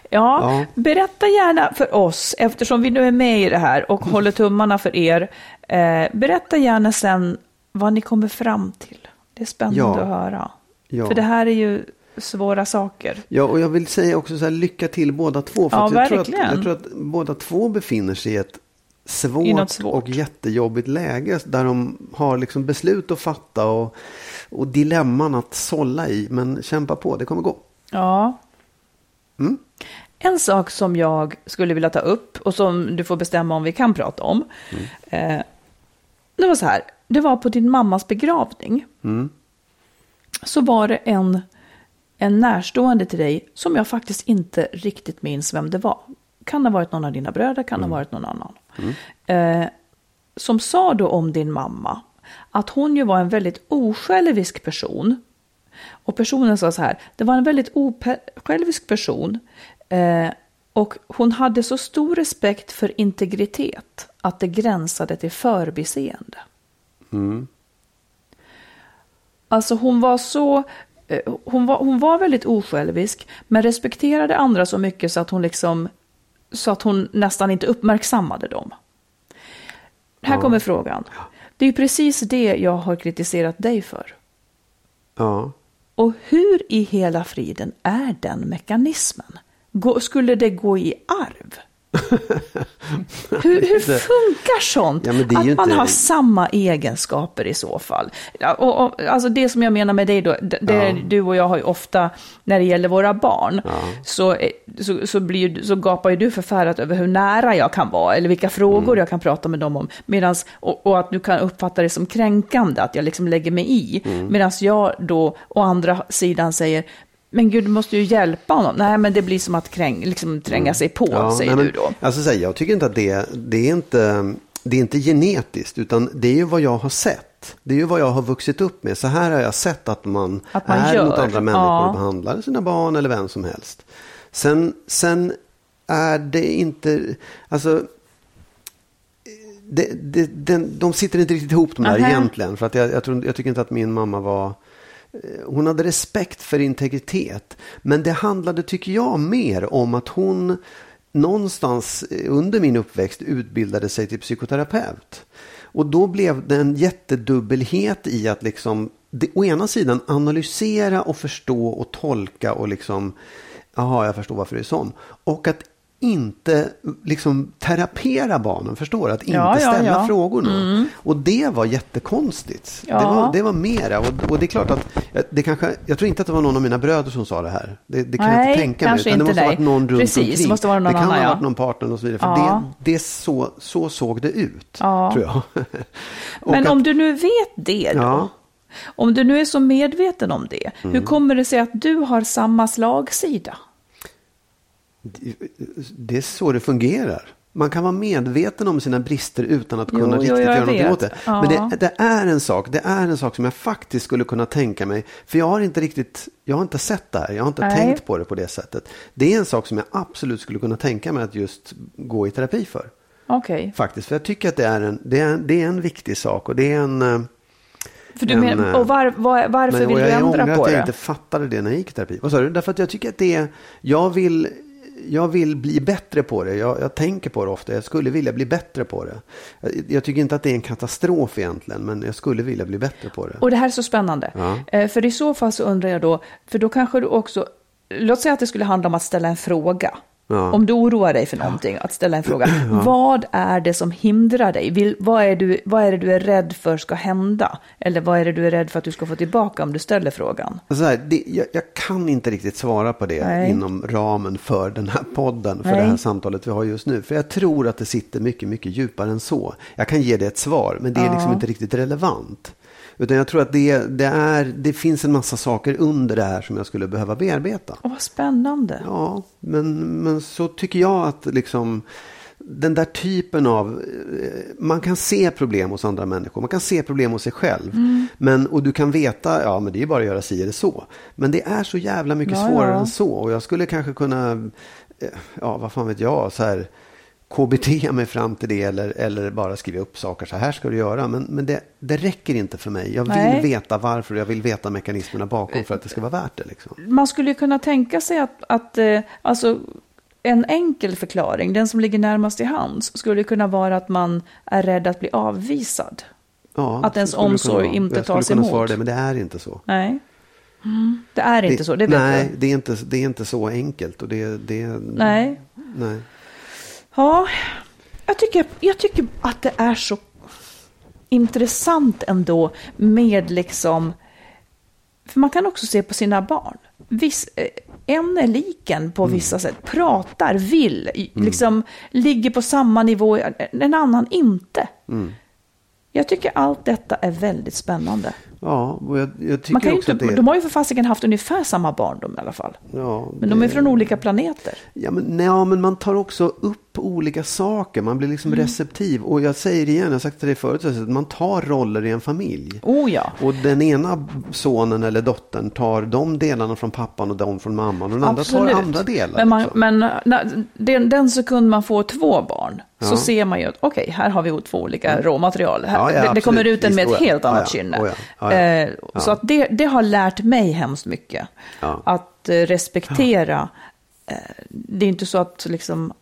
Ja, Ja. berätta gärna för oss, eftersom vi nu är med i det här och håller tummarna för er. Eh, berätta gärna sen vad ni kommer fram till. Det är spännande Ja. att höra. Ja. För det här är ju svåra saker. Ja, och jag vill säga också så här, lycka till båda två. För Ja, jag, tror att, verkligen. jag tror att båda två befinner sig i ett svårt, svårt. och jättejobbigt läge. Där de har liksom beslut att fatta och, och dilemman att sålla i. Men kämpa på, det kommer gå. Ja. Mm. En sak som jag skulle vilja ta upp och som du får bestämma om vi kan prata om. Mm. Eh, det var så här, det var på din mammas begravning. Mm. Så var det en, en närstående till dig som jag faktiskt inte riktigt minns vem det var. Kan ha varit någon av dina bröder, kan ha varit någon annan. Eh, som sa då om din mamma att hon ju var en väldigt osjälvisk person. Och personen sa så här, det var en väldigt osjälvisk person. Eh, och hon hade så stor respekt för integritet att det gränsade till förbiseende. Alltså hon var så, eh, hon var, hon var väldigt osjälvisk, men respekterade andra så mycket så att hon liksom, så att hon nästan inte uppmärksammade dem. Här kommer frågan. Det är precis det jag har kritiserat dig för. Ja. Och hur i hela friden är den mekanismen? Skulle det gå i arv? Hur, hur funkar sånt? Ja, att man inte- har samma egenskaper i så fall. Ja, och, och, alltså det som jag menar med dig då, det, det, du och jag har ju ofta, när det gäller våra barn, så, eh, så, så, blir, så gapar ju du förfärat över hur nära jag kan vara, eller vilka frågor Mm. jag kan prata med dem om. Medans, och, och att du kan uppfatta det som kränkande, att jag liksom lägger mig i. Mm. Medan jag då, å andra sidan säger, men gud, du måste ju hjälpa honom. Nej, men det blir som att kräng, liksom, tränga sig på, Ja, säger nej, du då. Alltså, så här, jag tycker inte att det, det, är inte, det är inte genetiskt, utan det är ju vad jag har sett. Det är ju vad jag har vuxit upp med. Så här har jag sett att man, Att man är gör, mot andra människor ja. och behandlar sina barn eller vem som helst. Sen, sen är det inte, alltså det, det, den, de sitter inte riktigt ihop de där Nähä. egentligen. För att jag, jag, tror, jag tycker inte att min mamma var... Hon hade respekt för integritet. Men det handlade, tycker jag, mer om att hon någonstans eh, under min uppväxt utbildade sig till psykoterapeut. Och då blev det en jättedubbelhet i att liksom, det, å ena sidan analysera och förstå och tolka och liksom, jaha, jag förstår varför det är sån. Och att inte liksom terapera barnen, förstår du? Att inte Ja, ja, ställa ja. frågorna. Och det var jättekonstigt. Det, var, det var mera. Och, och det är klart att, det kanske, jag tror inte att det var någon av mina bröder som sa det här. Det, det kan jag Nej, inte tänka mig. Utan det måste ha varit någon runt Precis, omkring. det måste vara någon det kan annan, ha varit någon partner och så vidare. För det, det så, så såg det ut, tror jag. Men att- om du nu vet det då? Mm. Om du nu är så medveten om det, hur kommer det sig att du har samma slagsida? Det är så det fungerar. Man kan vara medveten om sina brister utan att kunna jo, riktigt jag göra någonting vet. åt det. Ja. Men det, det är en sak, det är en sak som jag faktiskt skulle kunna tänka mig. För jag har inte riktigt, jag har inte sett det här, jag har inte Nej. tänkt på det på det sättet. Det är en sak som jag absolut skulle kunna tänka mig att just gå i terapi för. Okej. Faktiskt, för jag tycker att det är en, det är, det är en viktig sak och det är en... eh, För du En, men, eh, och var, var, varför Men, vill och du jag ändra ångrar på att jag det? inte fattade det när jag gick i terapi. Vad sa du? Därför att jag tycker att det är, jag vill, jag vill bli bättre på det. Jag, jag tänker på det ofta. Jag skulle vilja bli bättre på det. Jag, jag tycker inte att det är en katastrof egentligen, men jag skulle vilja bli bättre på det. Och det här är så spännande. Ja. Eh, För i så fall så undrar jag då, för då kanske du också, låt säga att det skulle handla om att ställa en fråga. Ja. Om du oroar dig för någonting, att ställa en fråga. Vad är det som hindrar dig? Vill, vad, är du, vad är det du är rädd för ska hända? Eller vad är det du är rädd för att du ska få tillbaka om du ställer frågan? Så här, det, jag, jag kan inte riktigt svara på det Nej. inom ramen för den här podden, för Nej. det här samtalet vi har just nu. För jag tror att det sitter mycket, mycket djupare än så. Jag kan ge det ett svar, men det är liksom inte riktigt relevant. Utan jag tror att det, det, är, det finns en massa saker under det här som jag skulle behöva bearbeta. Åh, vad spännande. Ja, men, men så tycker jag att liksom den där typen av, eh, man kan se problem hos andra människor, man kan se problem hos sig själv. Mm. Men, och du kan veta, ja men det är bara att göra si eller så. Men det är så jävla mycket Ja, svårare ja. än så. Och jag skulle kanske kunna, eh, ja vad fan vet jag, så här KBT mig fram till det eller, eller bara skriva upp saker, så här ska du göra. Men, men det, det räcker inte för mig. Jag vill Nej. veta varför, jag vill veta mekanismerna bakom för att det ska vara värt det. Liksom. Man skulle kunna tänka sig att, att eh, alltså, en enkel förklaring, den som ligger närmast i hands, skulle kunna vara att man är rädd att bli avvisad. Ja, Att ens det kunna omsorg vara. inte jag tas skulle kunna emot. svara det, men det är inte så. Nej. Det är inte så, det vet nej, du. det är inte, det är inte så enkelt. Och det, det, Nej. nej. Ja, jag tycker, jag tycker att det är så intressant ändå med liksom... För man kan också se på sina barn. Viss, eh, en är liken på vissa sätt, pratar, vill, i- liksom ligger på samma nivå, en annan inte. Jag tycker allt detta är väldigt spännande. Ja, och jag, jag tycker Man kan också inte, det... De har ju för fasiken haft ungefär samma barndom i alla fall. ja, Men de är det- från olika planeter. Ja men, nej, men man tar också upp olika saker. Man blir liksom Mm. receptiv. Och jag säger det igen, jag har sagt dig förut, att man tar roller i en familj. Oh ja. Och den ena sonen eller dottern tar de delarna från pappan och de från mamman. Och den andra tar andra delar. Men, man, liksom. men när, den, den sekund man får två barn så Ja. ser man ju att okej, här har vi två olika råmaterial. Här, Ja, ja, det, det absolut. kommer ut en med ett oh helt annat ja. kynne. Oh. Eh. Så att det, det har lärt mig hemskt mycket. Att eh, respektera. Eh, det är inte så att liksom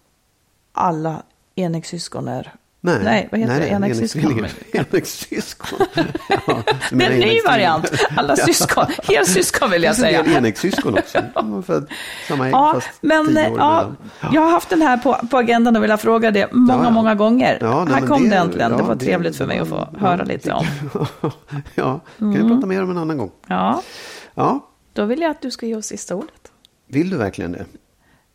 alla enäggssyskon är... Nej, vad heter det? nej, Enäggssyskon? enäggssyskon. Enäggssyskon. Ja, Det är en ny variant. Alla syskon. Helsyskon vill jag Det finns en säga. del enäggssyskon också. Samma Ja, fast men tio år ja, jag har haft den här på, på agendan och velat fråga det många, Ja, många gånger. Ja, nej, här kom det, det- äntligen. det var det- trevligt för mig att få höra det- lite om. ja, kan vi prata mer om en annan gång. Ja, Ja, då vill jag att du ska ge oss sista ordet. vill du verkligen det?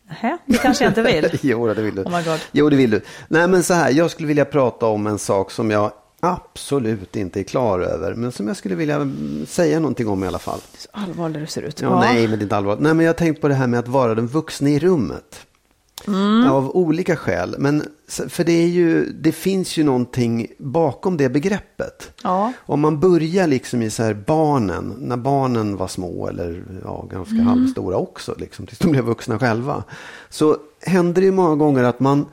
Nähä, det kanske jag inte vill. jo, det vill du. Oh my God. Jo, det vill du. Nej, men så här, jag skulle vilja prata om en sak som jag absolut inte är klar över, men som jag skulle vilja mm, säga någonting om i alla fall. Så allvarlig du ser ut. Ja, Nej, men det är inte allvarligt. Nej, men jag har tänkt på det här med att vara den vuxna i rummet. Mm. Av olika skäl. Men för det är ju, det finns ju någonting bakom det begreppet. Ja. Om man börjar liksom i så här barnen, när barnen var små eller ja, ganska Mm. halvstora också, liksom, tills de blev vuxna själva. Så händer det ju många gånger att man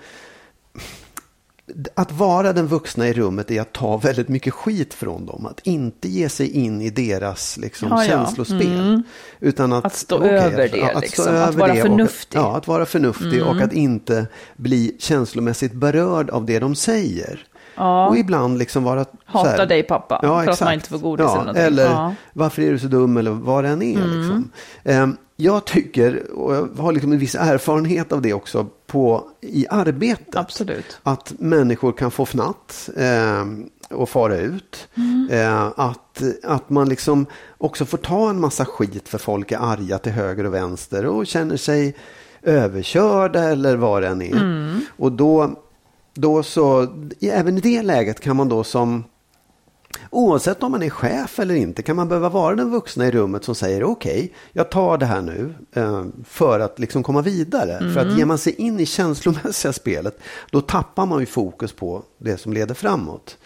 att vara den vuxna i rummet är att ta väldigt mycket skit från dem. Att inte ge sig in i deras liksom, Ja, ja. känslospel. Utan att, Att stå okej, över att- det, att, liksom. Att över vara det och- förnuftig. Ja, att vara förnuftig och att inte bli känslomässigt berörd av det de säger. Ja. Och ibland liksom vara... så Hatar här- dig, pappa, för att man inte får godis eller ja, någonting. Eller Ja. Mm. varför är du så dum eller vad det än är. Liksom. Ehm, jag tycker, och jag har liksom en viss erfarenhet av det också på, i arbetet. Absolut. Att människor kan få fnatt eh, och fara ut. Eh, att, att man liksom också får ta en massa skit för folk är arga till höger och vänster och känner sig överkörda eller vad det än är. Och då, då så, även i det läget kan man då som Oavsett om man är chef eller inte kan man behöva vara den vuxna i rummet som säger okej, jag tar det här nu eh, för att liksom komma vidare. För att ger man sig in i känslomässiga spelet, då tappar man ju fokus på det som leder framåt.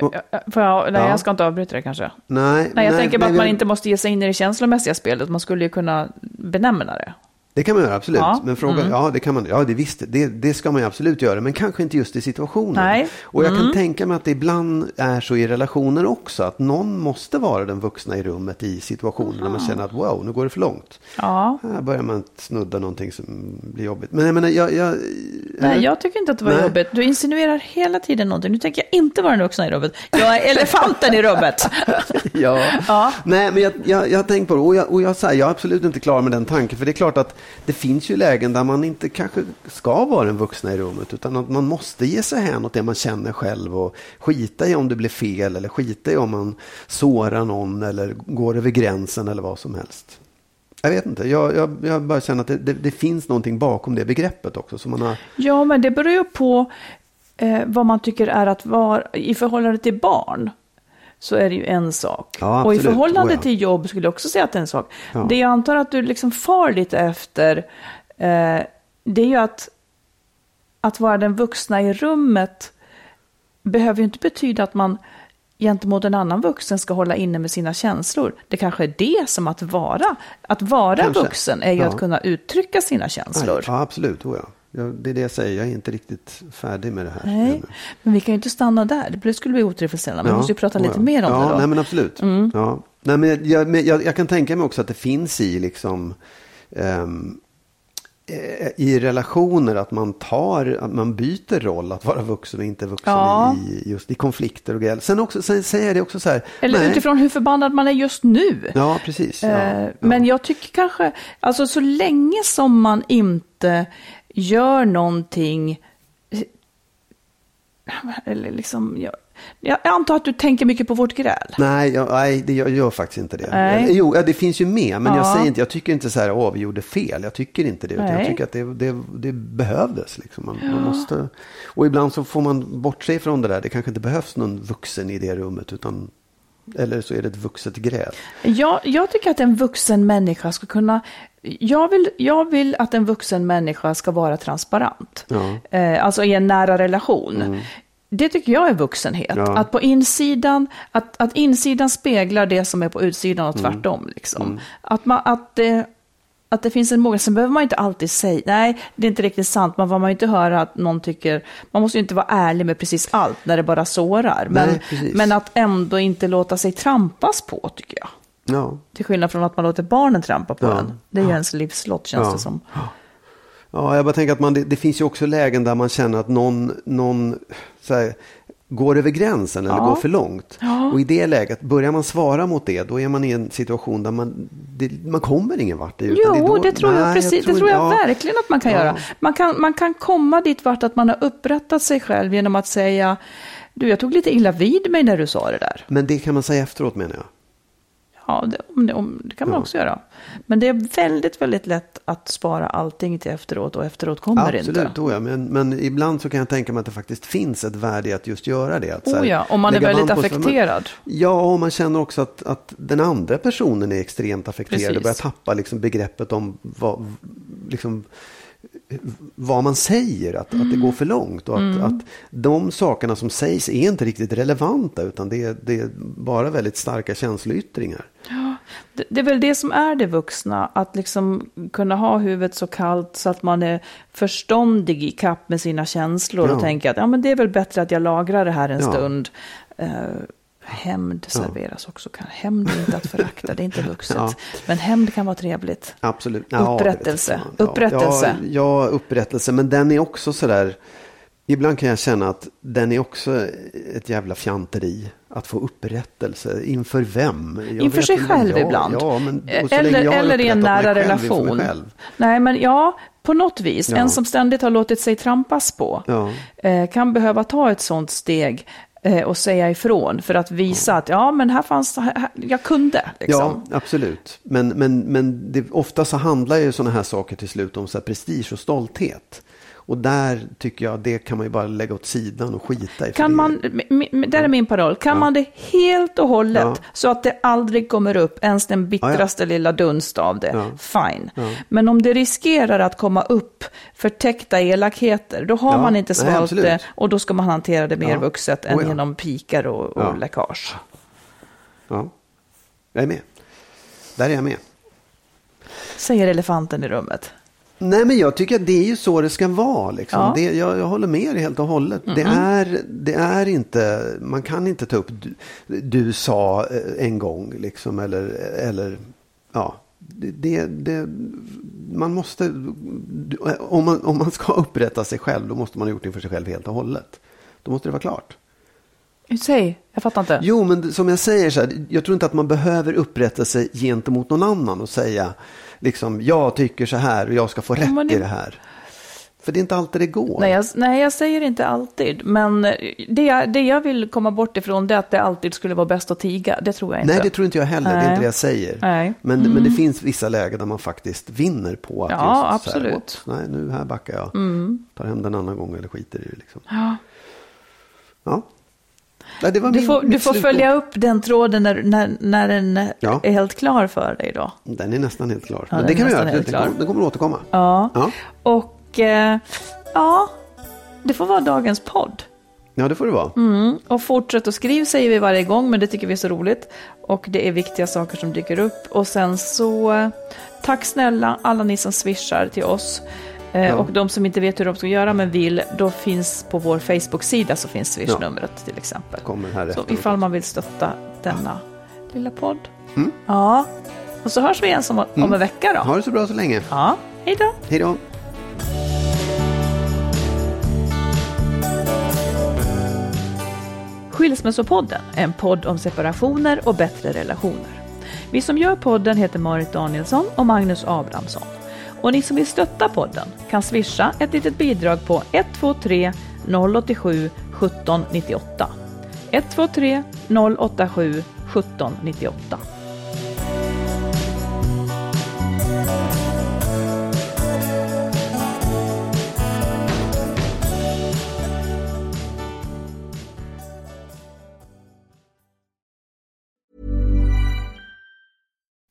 Och- Får jag, nej, Ja. jag ska inte avbryta det kanske. Nej, Nej, jag tänker bara att man inte måste ge sig in i det känslomässiga spelet. Man skulle ju kunna benämna det. Det kan man göra, absolut. Ja, Men frågan, mm. ja det kan man, ja det visst, det, det ska man ju absolut göra, men kanske inte just i situationen. Nej. Och jag kan Mm. tänka mig att det ibland är så i relationer också, att någon måste vara den vuxna i rummet i situationer när man känner att wow, nu går det för långt. Ja. Här börjar man snudda någonting som blir jobbigt. Men jag menar, jag... jag Nej, jag tycker inte att det var Nej. jobbigt. Du insinuerar hela tiden någonting. Nu tänker jag inte vara den vuxna i rummet. Jag är elefanten i rummet. ja. Ja. Nej, men jag, jag, jag har tänkt på det och, jag, och jag, här, jag är absolut inte klar med den tanken. För det är klart att det finns ju lägen där man inte kanske ska vara den vuxna i rummet. Utan att man måste ge sig hän åt det man känner själv och skita i om det blir fel eller skita i om man sårar någon eller går över gränsen eller vad som helst. Jag vet inte, jag, jag, jag bara känner att det, det, det finns någonting bakom det begreppet också. Som man har, Ja, men det beror ju på eh, vad man tycker är att vara i förhållande till barn. Så är det ju en sak. Ja, och i förhållande Oh, ja. till jobb skulle jag också säga att det är en sak. Ja. Det jag antar att du liksom far lite efter, eh, det är ju att, att vara den vuxna i rummet behöver ju inte betyda att man gentemot en annan vuxen ska hålla inne med sina känslor. Det kanske är det som att vara. Att vara Kanske. vuxen är ju att kunna uttrycka sina känslor. Ja, absolut. Oh, ja. Ja, det är det jag säger, jag är inte riktigt färdig med det här. Nej, men vi kan ju inte stanna där. Det skulle bli otillfredsställande. Man måste ju prata lite ja. mer om ja, det då. Mm. Nej, men absolut. Ja. Nej, men jag, men jag, jag kan tänka mig också att det finns i liksom eh, i relationer att man tar, att man byter roll att vara vuxen och inte vuxen Ja. i, just i konflikter och grejer. Sen, också, sen säger jag det också så här. Eller nej. utifrån hur förbannad man är just nu. Ja, precis. Ja, Eh, ja. Men jag tycker kanske, alltså så länge som man inte gör någonting, eh, eller liksom, jag, jag antar att du tänker mycket på vårt gräl. Nej, jag, nej det, jag gör faktiskt inte det. Nej. Jo, ja, det finns ju med, men jag Ja. säger inte, jag tycker inte så här, åh, vi gjorde fel. Jag tycker inte det. Jag tycker att det, det, det behövdes. Liksom. Man, man måste, och ibland så får man bortse från det där. Det kanske inte behövs någon vuxen i det rummet, utan, eller så är det ett vuxet gräl. Jag, jag tycker att en vuxen människa ska kunna... Jag vill, jag vill att en vuxen människa ska vara transparent. Ja. Eh, alltså i en nära relation. Det tycker jag är vuxenhet. Ja. Att på insidan, att, att insidan speglar det som är på utsidan och tvärtom. Liksom. Att, man, att, det, att det finns en mål. Sen behöver man inte alltid säga, nej det är inte riktigt sant. Man får man inte höra att någon tycker, man måste ju inte vara ärlig med precis allt när det bara sårar. Men, Nej, men att ändå inte låta sig trampas på tycker jag. Ja. Till skillnad från att man låter barnen trampa på Ja. en. Det är ju ens livslott känns Ja. det som. Ja, jag bara tänker att man, det, det finns ju också lägen där man känner att någon, någon så här, går över gränsen eller Ja. går för långt. Ja. Och i det läget, börjar man svara mot det, då är man i en situation där man, det, man kommer ingen vart. utan Jo, är då- det tror jag Nej, precis. det tror jag ja. verkligen att man kan göra. Man kan, man kan komma dit vart att man har upprättat sig själv genom att säga du, jag tog lite illa vid mig när du sa det där. Men det kan man säga efteråt menar jag. Ja, det, om det, om, det kan man också göra. Men det är väldigt, väldigt lätt att spara allting till efteråt och efteråt kommer det Absolut, inte. oh ja, men, men ibland så kan jag tänka mig att det faktiskt finns ett värde i att just göra det. Att, så här, Oh ja, om man är väldigt affekterad. Ja, och man känner också att, att den andra personen är extremt affekterad Precis. och börjar tappa liksom begreppet om vad, liksom, vad man säger, att, att det går för långt. Och att, Mm. att de sakerna som sägs är inte riktigt relevanta utan det är, det är bara väldigt starka känsloyttringar. Det, det är väl det som är det vuxna, att liksom kunna ha huvudet så kallt så att man är förståndig i kapp med sina känslor Ja. och tänker att ja, men det är väl bättre att jag lagrar det här en Ja. stund. Uh, hämnd serveras också. Kan- Hämnd är inte att förakta, det är inte vuxet. Ja. Men hämnd kan vara trevligt. Absolut. Ja, Upprättelse. Ja, Upprättelse. Ja, ja, upprättelse. Men den är också sådär. Ibland kan jag känna att den är också ett jävla fjanteri. Att få upprättelse. Inför vem? Jag Inför sig själv ja, ibland. Ja, men, eller eller i en nära relation. själv. Nej, men ja, på något vis. Ja. En som ständigt har låtit sig trampas på Ja. eh, kan behöva ta ett sånt steg och säga ifrån för att visa att ja, men här fanns, här, här- jag kunde. Liksom. Ja, absolut. Men, men, men det, ofta så handlar ju sådana här saker till slut om så här prestige och stolthet. Och där tycker jag det kan man ju bara lägga åt sidan och skita i. Kan man, där är min paroll, kan man det helt och hållet Ja. så att det aldrig kommer upp ens den bittraste lilla dunst av det, Ja. fine. Men om det riskerar att komma upp förtäckta elakheter, då har Ja, man inte svalt det och då ska man hantera det mer Ja. vuxet än Oh ja. genom pikar och, och Ja. läckage. Ja, jag är med. Där är jag med. Säger elefanten i rummet. Nej, men jag tycker att det är ju så det ska vara. Liksom. Ja. Det, jag, jag håller med dig helt och hållet. Det, är, det är inte, man kan inte ta upp du, du sa eh, en gång, liksom, eller, eller ja. Det, det, det, man måste, om man, om man ska upprätta sig själv, då måste man ha gjort det för sig själv helt och hållet. Då måste det vara klart. Säg, jag fattar inte. Jo, men som jag säger så här, jag tror inte att man behöver upprätta sig gentemot någon annan och säga liksom, jag tycker så här och jag ska få rätt men det- i det här. För det är inte alltid det går. Nej jag, nej, jag säger inte alltid. Men det jag, det jag vill komma bort ifrån det är att det alltid skulle vara bäst att tiga. Det tror jag inte. Nej, det tror inte jag heller. Det är Nej. inte det jag säger. Nej. Mm. Men, men det finns vissa lägen där man faktiskt vinner på att Ja, just så här, absolut. Mm. "Oops, nej, nu här backar jag. Tar hem den en annan gång eller skiter i det. Liksom. Ja. Ja. Nej, var Du min, får, du får följa upp den tråden när, när, när den Ja. är helt klar för dig då. Den är nästan helt klar. Ja, men det kan vi göra. Den kommer, kommer återkomma. Ja. Ja. Och eh, ja, det får vara dagens podd. ja, det får det vara. Mm. Och fortsätt att skriva säger vi varje gång, men det tycker vi är så roligt. Och det är viktiga saker som dyker upp. Och sen så, eh, tack snälla alla ni som swishar till oss. Eh, Ja. Och de som inte vet hur de ska göra men vill, då finns på vår Facebook-sida så finns swishnumret till exempel. Kommer här Så ifall man vill stötta denna lilla podd. Mm. Ja, och så hörs vi igen som, om en vecka då. Ha det så bra så länge. Ja, hej då. Hej då. Skilsmässopodden är en podd om separationer och bättre relationer. Vi som gör podden heter Marit Danielsson och Magnus Abrahamsson. Och ni som vill stötta podden kan swisha ett litet bidrag på 123 087 1798. 123 087 1798.